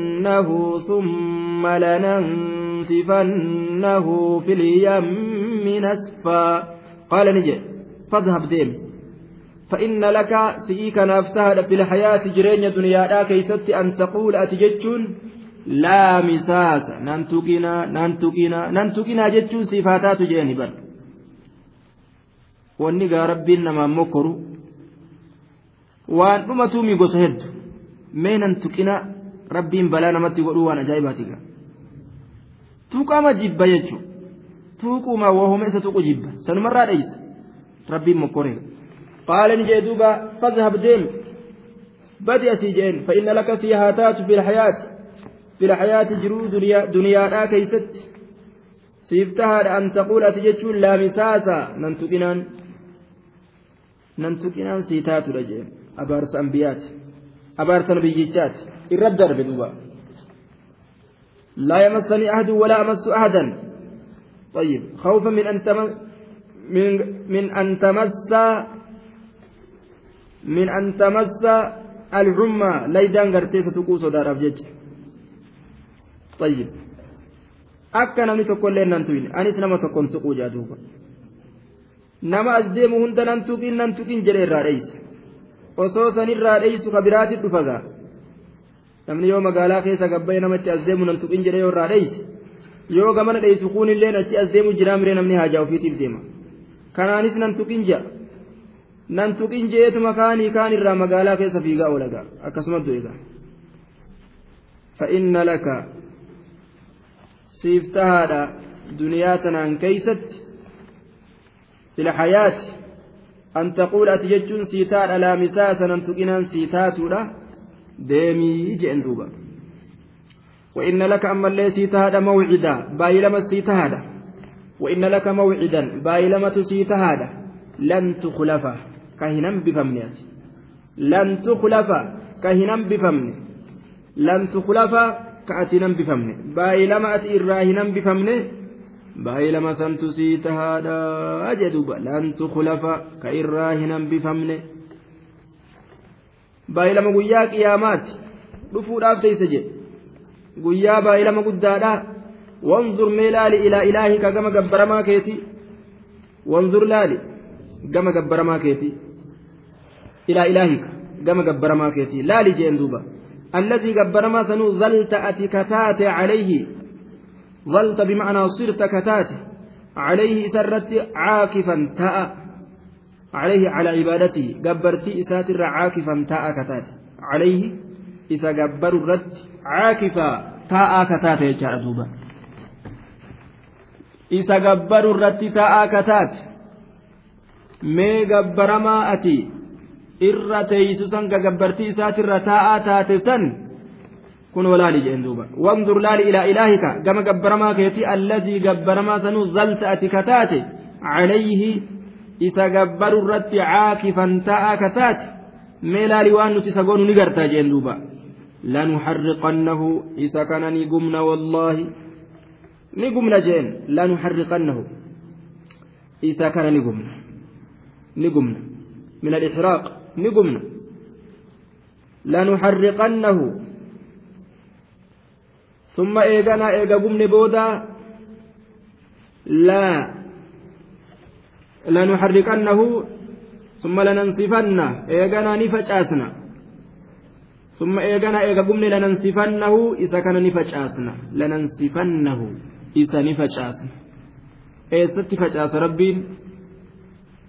ثم لننسفنه في اليم نسفا قال نجي فاذهب ديم. فإن لك سيئك نفسها في الحياة جرين دنيا كيست أن تقول أتججون لا مساس ننتقنا ننتقنا ننتقنا جتشون صفاتات جانبا wanni gaa rabbiin namaan mokkoru waan dhumatuumi gosa heddu mee nan tuqina rabbiin balaa namatti godhuu waan ajaa'ibaati gaa tuqama jibba jechuun tuuquma wahuma isa tuqu jibba sanumarraa dheeysa rabbiin mokkore badi asii jeen fa'inna laka sii haa taatu fil hayaati fil hayaati jiruu duniyaadhaa keeysatti siif tahaadha an taquula ati jechuun laamisaasa nan tuqinaan nan tuqinaan sii taatudha jeen abaarsa ambiyaati abaarsa nabiyyichaati irra darbe duuba لا يمسني أحد ولا أمس أحدا طيب خوفا من أن تمس من من أن تمس من أن تمس العمى ليدان غرتي فتقوس دار أفجج طيب deemu hunda nan tuqin nan tuqin jedhe irraa dheeyse osoo san irraa dheeysu ka biraatti dhufa gaa namni yoo magaalaa keessa gabbayee namatti as deemu nan tuqin jedhe yoo irraa dheeyse yoo gamana dheessu kuunilleen achi as deemu jiraa miree namni haajaa ofiitiif deema kanaanis nan tuqin ja'a nan tuqin jeetuma kaanii kaan irraa magaalaa keessa fiigaa oolagaa akkasuma du'egaa فإن لك سيفتها دنيا تنان كيست في الحياة أن تقول أتججون سيتات على مساسا أن تقنان سيتاتنا deemii jeen duuba. وإن لك أما اللي سيتهاد موعدا بايلما سيتهاد وإن لك موعدا بايلما سيتهاد لن ka hin hambifamne ati lan tuqlafa ka hin hambifamne lan tuqlafa ka ati hin hambifamne baay'ee lama ati irraa hin hambifamne baay'ee lama santu sii tahaadhaa jedhuba lan tuqlafa ka irraa hin hambifamne baay'ee lama guyyaa qiyaamaati. Dhufuudhaaf teeyse jedhe. Guyyaa baay'ee lama guddaadhaa wanzur mee laali ilaa ilaahika gama gabbaramaa keeti. Wanzur laali gama gabbaramaa keeti. ilaa ilaahika gama gabbaramaa keeti laali jeen duuba الذي قبرما سنو ظلت أتكتات عليه ظلت بمعنى صرت كتات عليه سرت عاكفا تاء عليه على عبادته قبرتي إسات عاكفا تاء كتات عليه إذا قبر الرد عاكفا تاء كتات يجعل دوبا إذا قبر الرد تاء كتات mee gabbaramaa ati irra teeysu san ka gabbartii isaatirra taa'aa taate san kun walaali jeen duuba. Wanzur laali ilaa ilaahika gama gabbaramaa keetii alladii gabbaramaa sanuu zalta ati kataate calayhi isa gabbaru irratti caakifan ta'a kataate mee laali waan nuti isa goonu ni gartaa jeen duuba. Lanuxarriqannahu isa kana ni gumna wallaahi. Ni gumna jeen lanuxarriqannahu isa kana ni gumna. Ni gumna. Min alixraaq ni gubna lanuxarriqannahu summa eeganaa eega gubne booda laa lanu lanuxarriqannahu summa lanansifanna eeganaa ni facaasna. Summa eeganaa eega gubne lanansifannahu isa kana ni facaasna. Lanansifannahu isa ni facaasna. Eessatti facaasa rabbiin?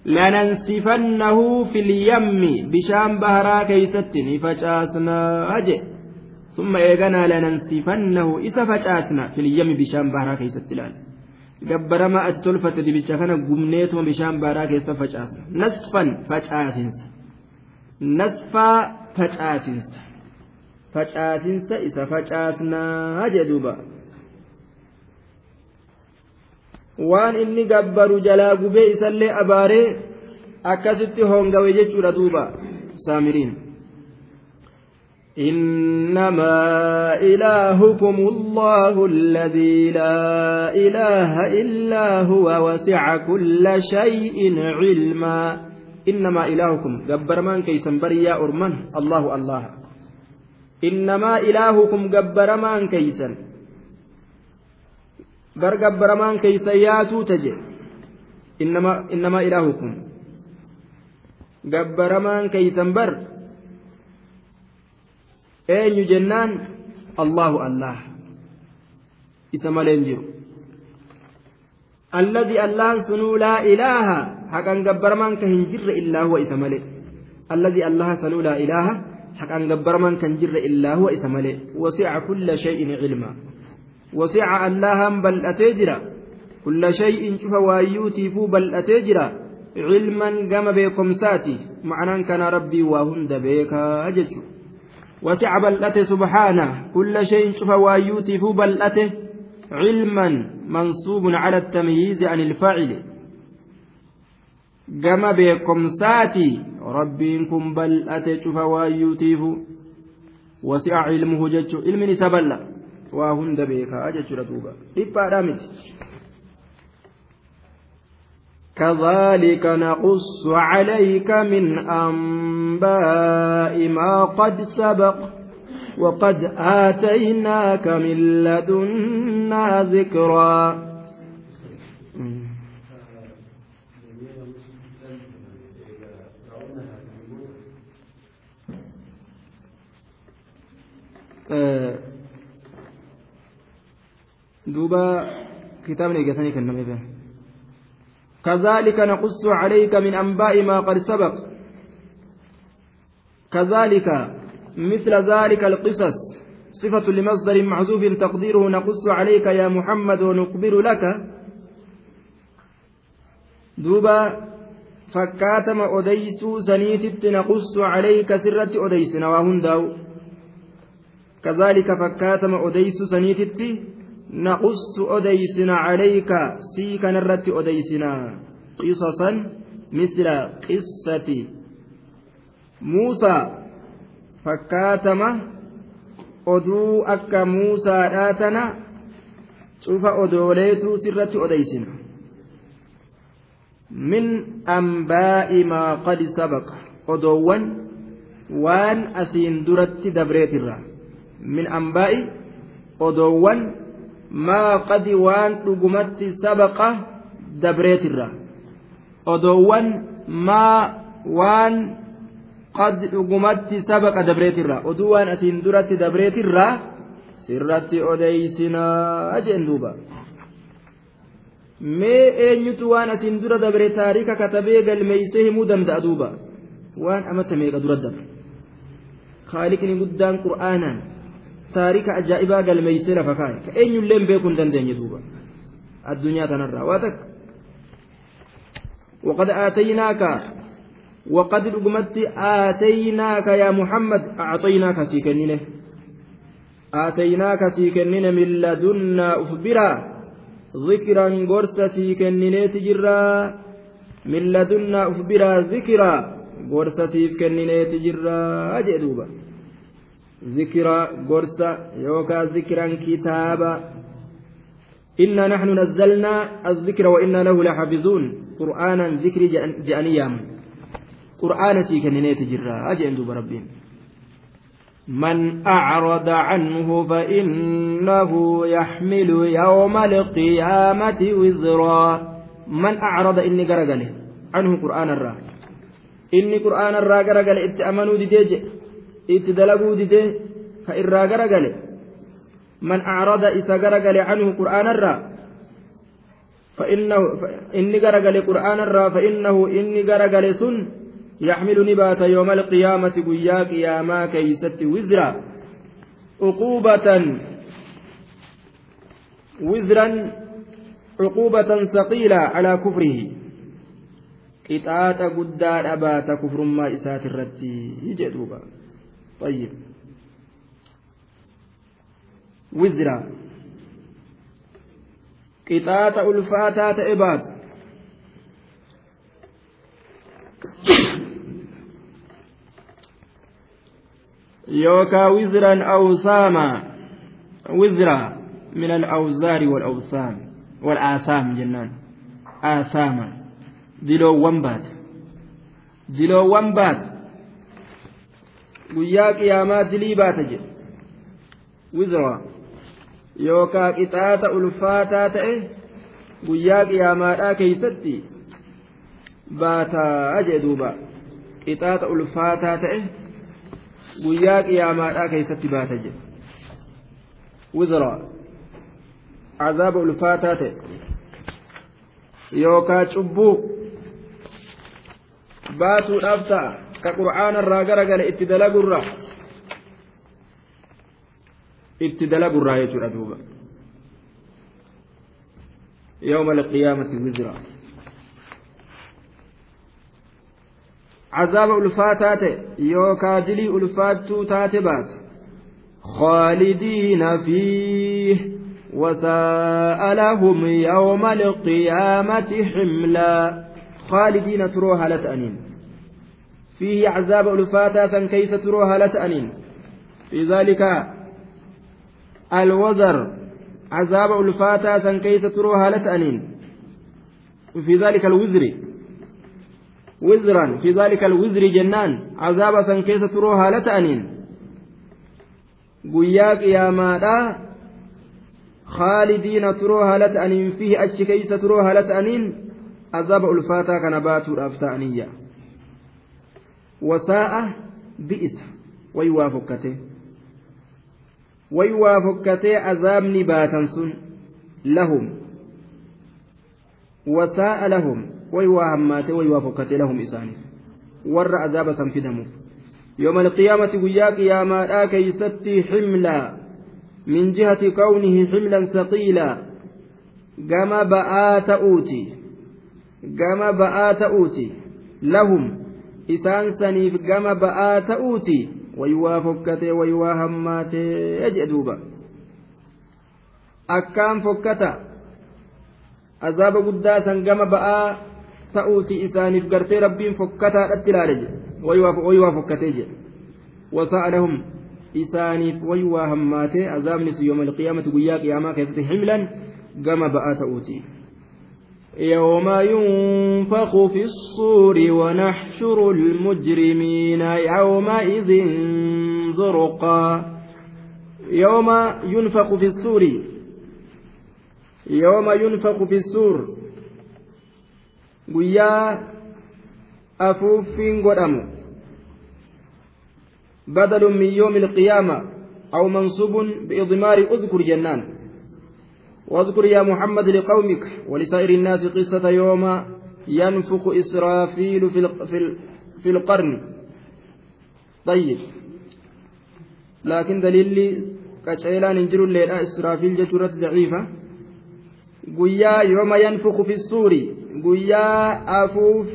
لننصفنه في اليم بشام بهرا كيست نفجأسنا أجئ ثم إيغانا لننصفنه إذا فجأسنا في اليم بشام بهرا كيست لال gabbarama ati tolfatte dibicha kana gumneetuma bishaan baaraa keessa facaasna nasfan facaasinsa nasfaa facaasinsa facaasinsa isa facaasnaa jedhuuba waan inni gabbaru jalaa gubee isallee abaaree akkasitti hongawe jechuudha duuba. Saamiriin. إنما إلهكم الله الذي لا إله إلا هو وسع كل شيء علما إنما إلهكم جبر من كيسن بريا أرمن الله الله إنما إلهكم جبر من كيسن بر جبر من كيسياتو تجي إنما إلهكم جبر من كيسن بر jiru alladii allahan sunuu laa ilaaha haqan gabbaramaan ka hin jirre illaa huwa isa male alladii allaha sanuu laa ilaaha haqan gabbaramaan kan jirre illaa huwa isa male wasica kulla shay'in cilma wasica allahan bal'atee jira kulla shay'in cufa waayyuutiifuu bal'atee jira cilman gama beekomsaati macnaan kana rabbii waa hunda beekaa jechuudha وسع بلأته سبحانه كل شيء شوف وايوتي فو بلأته علما منصوب على التمييز عن الفاعل جما بكم ساتي ربكم بلأته شوف وايوتي فو وسع علمه جج علم سبلا وهند بيكا أجج رتوبا إبا رامت كذلك نقص عليك من أنباء ما قد سبق وقد آتيناك من لدنا ذكرا duuba kitaabni eegasanii kenname bee كذلك نقص عليك من أنباء ما قد سبق كذلك مثل ذلك القصص صفة لمصدر محذوف تقديره نقص عليك يا محمد ونخبر لك دوبا fakkaatama odeysuu saniititti naqussu calayka sirratti odeysina waa hundaa'u kazaalika fakkaatama odeysuu saniititti naqussu odeysina calayka sii kanarratti odeysina qisasan misla qissati muusaa fakkaatama oduu akka muusaadhaa tana cufa odooleetuu sirratti odeysina min ambaa'i maa qad sabaqa odoowwan waan asiin duratti dabreetirra min ambaa'i odoowwan waan dhugumatti sabaqa dabreetirra odoowwan maa waan qad dhugumatti sabaqa dabreetirra oduu waan asiin duratti dabreetirra sirratti odeysinaa jeen duuba mee eenyutu waan atiin dura dabre taarika katabee galmeeysee himuu danda'a duuba waan amata meeqa dura dabre khaalikni guddaan qur'aanaan taarika ajaa'ibaa galmeeysee lafa kaa'e ka eenyullee beekuu hin dandeenye duuba addunyaa tanarraa waa takka وقد آتيناك. وقد رقمت. آتيناك يا محمد. أعطيناك سيكنينه آتيناك سيكنين من لدنا أخبرا. ذكرا قرستي كنينيت جرا من لدنا أخبرا ذكرا. قرستي كنينيت جرا أجدوبا ذكرا قرصة يوكا ذكرا كتابا. إنا نحن نزلنا الذكر وإنا له لحافظون. قرآنا ذكر جأنيام. قرآنا سيكنينيت جرا. أجدوبا ربين من أعرض عنه فإنه يحمل يوم القيامة وزرا. من أعرض إني قرقله عنه قرآن الرا. إني قرآن الرا قرقل إتأمنوا ديج itti dalaguu dide ka irraa garagale man acrada isa garagale canhu qur'aanarraa inni garagale qur'aanarraa fainnahu inni garagale sun yaxmilu ni baata yooma alqiyaamati guyyaa qiyaamaa keeysatti wizra. Uquubatan wizran cuquubatan saqiilaa calaa kufrihi. Qixaaxa guddaadha baata kufrummaa isaati irratti jedhuuba طيب. وزرا. قطعات ألفاتات إبات يوكا وزرا أوساما وزرا من الأوزار والأوثان. والآثام جنان. آثاما. دلو ومبات. دلو ومبات. Guyyaa qiyaamaa dilii baata jedhe wizra yookaa qixaata ulfaataa ta'e guyyaa qiyaamaadhaa keeysatti baataa jedhe duuba qixaaxa ulfaataa ta'e guyyaa qiyaamaadhaa keessatti baata jedhe wizra azaaba ulfaataa ta'e yookaa cubbuu baatuudhaaf ta'a ka qur'aana irraa garagale itti dalagurraa itti dalagurraa jechuudha duuba. يوم القيامة وزرا عذاب ألفاتات يوكا دلي ألفاتو تاتبات خالدين فيه وساء لهم يوم القيامة حملا خالدين تروها لتأنين فيه عذاب ألفاتات كيف تروها لتأنين في ذلك الوزر عذاب ألفاتات كيف تروها لتأنين في ذلك الوزر وزرا في ذلك الوزر جنان عذاب كيس تروها لتأنين guyyaa qiyaamaadha khaalidiina turoo haala ta'aniin fihi achi keeysa turoo haala ta'aniin azaba ulfaataa kana baatuudhaaf ta'aniyya baatan sun lahum wasaa'a lahum way waa hammaate way waa fokkate lahum isaaniif warra azaaba san fidamuuf يوم القيامة قياك يا ما كيستي حملا من جهة كونه حملا ثقيلا كما بآت أوتي كما بآت أوتي لهم isaan saniif gama ba'aa ta'uuti. Wayii waa fokkatee wayii hammaatee jedhe duuba. Akkaan fokkata azaaba guddaa san gama ba'aa ta'uuti isaaniif gartee rabbiin fokkataadhatti ilaale jedhe. Wayii waa fokkatee jedhe. Wasa'alahum isaaniif wayii hammaatee azaabnis yooma alqiyaamati guyyaa qiyaamaa keessatti himlan gama ba'aa ta'uuti. يوم ينفخ في الصور ونحشر المجرمين يومئذ زرقا. يوم ينفخ في الصور. يوم ينفخ في الصور. guyyaa afuuffiin godhamu بدل من يوم القيامة أو منصوب بإضمار أذكر جنان. واذكر يا محمد لقومك ولسائر الناس قصة يوم ينفخ إسرافيل في في القرن. طيب. لكن دليل كشيلان انجر الليلة إسرافيل جتورة ضعيفة. قويا يوم ينفخ في السور قويا أفوف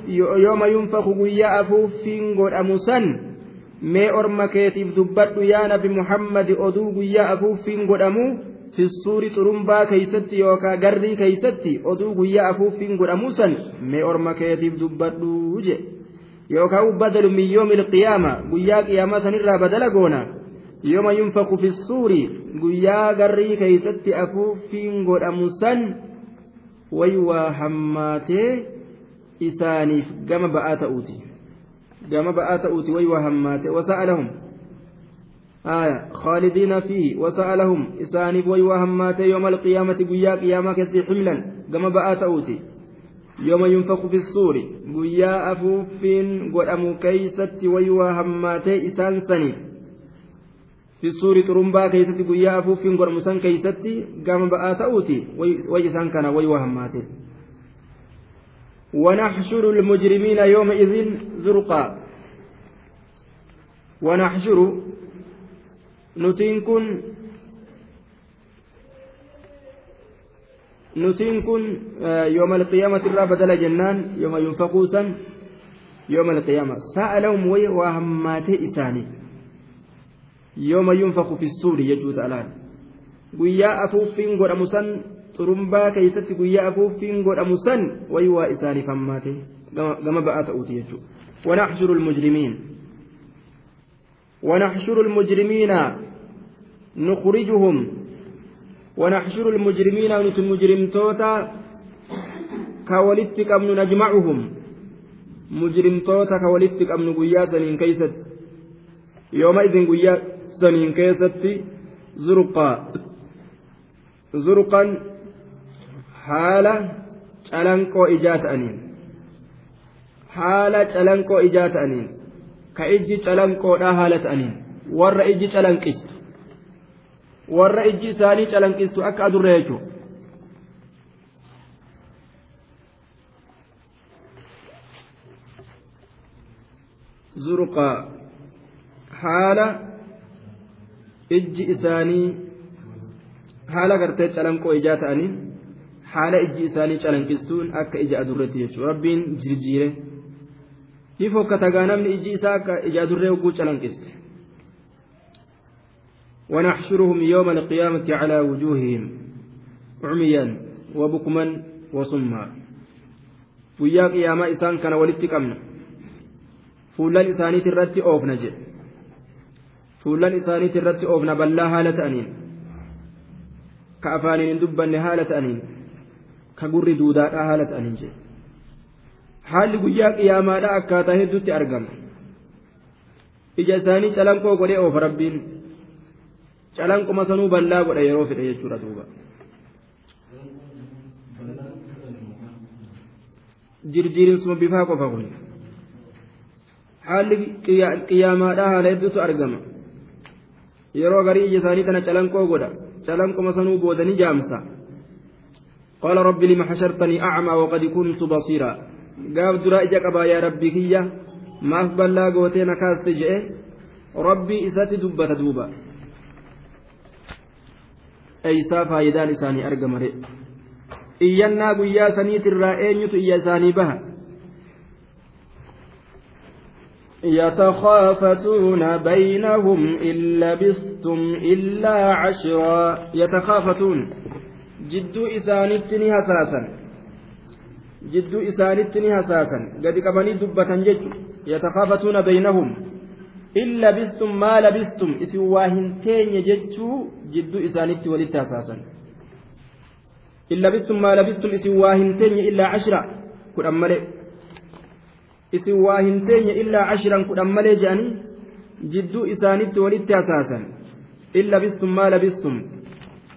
يوم ينفخ قويا أفوف فينغور أمسن mee orma keetiif dubbadhu yaa nabi muhammad oduu guyyaa afuuffiin godhamu fissuuri xurumbaa keeysatti yookaa garrii keeysatti oduu guyyaa afuuffiin godhamu san mee orma keetiif dubbadhu je yookaan badalu min yoomi ilqiyaama guyyaa qiyaamaa sanirraa badala goona yooma yunfaku fissuuri guyyaa garrii keeysatti afuuffiin godhamu san waywaa hammaatee isaaniif gama ba'aa ta'uuti. Gama ba'aa ta'uuti waywaa hammaatee wasa'alahum آية خالدين فيه. وسألهم إساني بوي وهمات يوم القيامة قيا قيامة كسي حملا كما تأوتي يوم ينفق في الصور قيا أفوفين قدأم كيست وي وهمات إسان سني. في الصور ترمبا كيست قيا أفوفين قدأم سن كيست كما وي سان كان وي وهمات ونحشر المجرمين يومئذ زرقا. ونحشر nutiin kun nutiin kun yooma alqiyaamati irraa badala jennaan yooma yunfaquu san yooma alqiyaama sa'a lahum way waa hammaatee isaanii yooma yunfaqu fi suuri jechuu ta'alaan guyyaa afuuffiin godhamu san xurumbaa keeysatti guyyaa afuuffiin godhamu san way waa isaaniif hammaate gama ba'aa ta'uuti jechuudha ونحشر المجرمين ونحشر المجرمين نخرجهم ونحشر المجرمين نت مجرم توتا كولدت أمن نجمعهم. مجرم توتا كولدت أمن قيا سنين كيست. يومئذ قيا سنين كيست. زرقا. زرقا. حالة calanqoo ijaa ta'aniin haala calanqoo ijaa ta'aniin ka ijji calanqoodhaa haala ta'aniin warra ijji calanqistu warra ijji isaanii calanqistu akka adurree jechuudha. zurqaa haala ijji isaanii haala gartee calanqoo ijaa ta'anii haala ijji isaanii calanqistuun akka ija adurreetti jechuudha rabbiin jirjiire ni fokkatagaa namni ijji isaa akka ija adurree hogguu calanqiste. ونحشرهم يوم القيامة على وجوههم. عميا وبكما وصما. ويا قيامة إسان كان ولدت أمنا فولان إساني ترت أوفنا جي. فولان إساني ترت أوفنا بلا هالة أنين. كأفانين دبن هالة أنين. كقر دودا هالة أنين جي. haalli guyyaa qiyaamaadha akkaataa hedduutti argama ija isaanii calanqoo godhee oofa rabbiin calanquma sanuu bal'aa godha yeroo fedhe jechuudha duuba jirjiirinsuma bifaa qofa kun haalli qiyyaamaadhaa haala hedduutu argama yeroo garii ija isaanii tana calanqoo godha calanquma sanuu boodanii jaamsa قال رب لم حشرتني أعمى وقد كنت بصيرا قال درا إجا قبا يا ربي كيا ما أفبلا قوتين كاست ربي إساتي دبة دوبا فايدان إساني أرقم رئ iyyannaa guyyaa saniitirraa eenyutu iyya isaanii baha يتخافتون بينهم إن لبثتم إلا عشرا. يتخافتون. جدو إسانتني هساسا جدو إسانتني هساسا قد كمني دبة جج يتخافتون بينهم. إن لبثتم ما لبثتم إسواهنتين يججو جدو إسانتي ولدت هساسا إن لبثتم ما لبثتم إسن واهنتين إلا عشرة كن أمالي. إسن واهنتين إلا عشرا كن أمالي جاني جدو إسانت ولدت أساسا. إن لبثتم ما لبثتم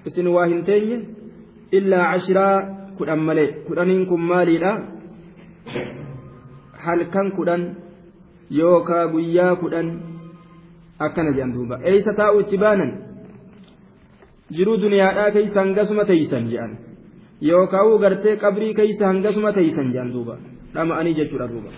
إسن واهنتين إلا عشرة كن أمالي. كن أنكم مالي لا. halkan kudhan yookaa guyyaa kudhan akkana jedhan duuba eeysa taa'u itti baanan jiruu duniyaadhaa keeysan gasuma teeysan jedhan yookaan gartee qabrii keeysa hangasuma teeysan jedhan duuba dhama'anii jechuudha duuba.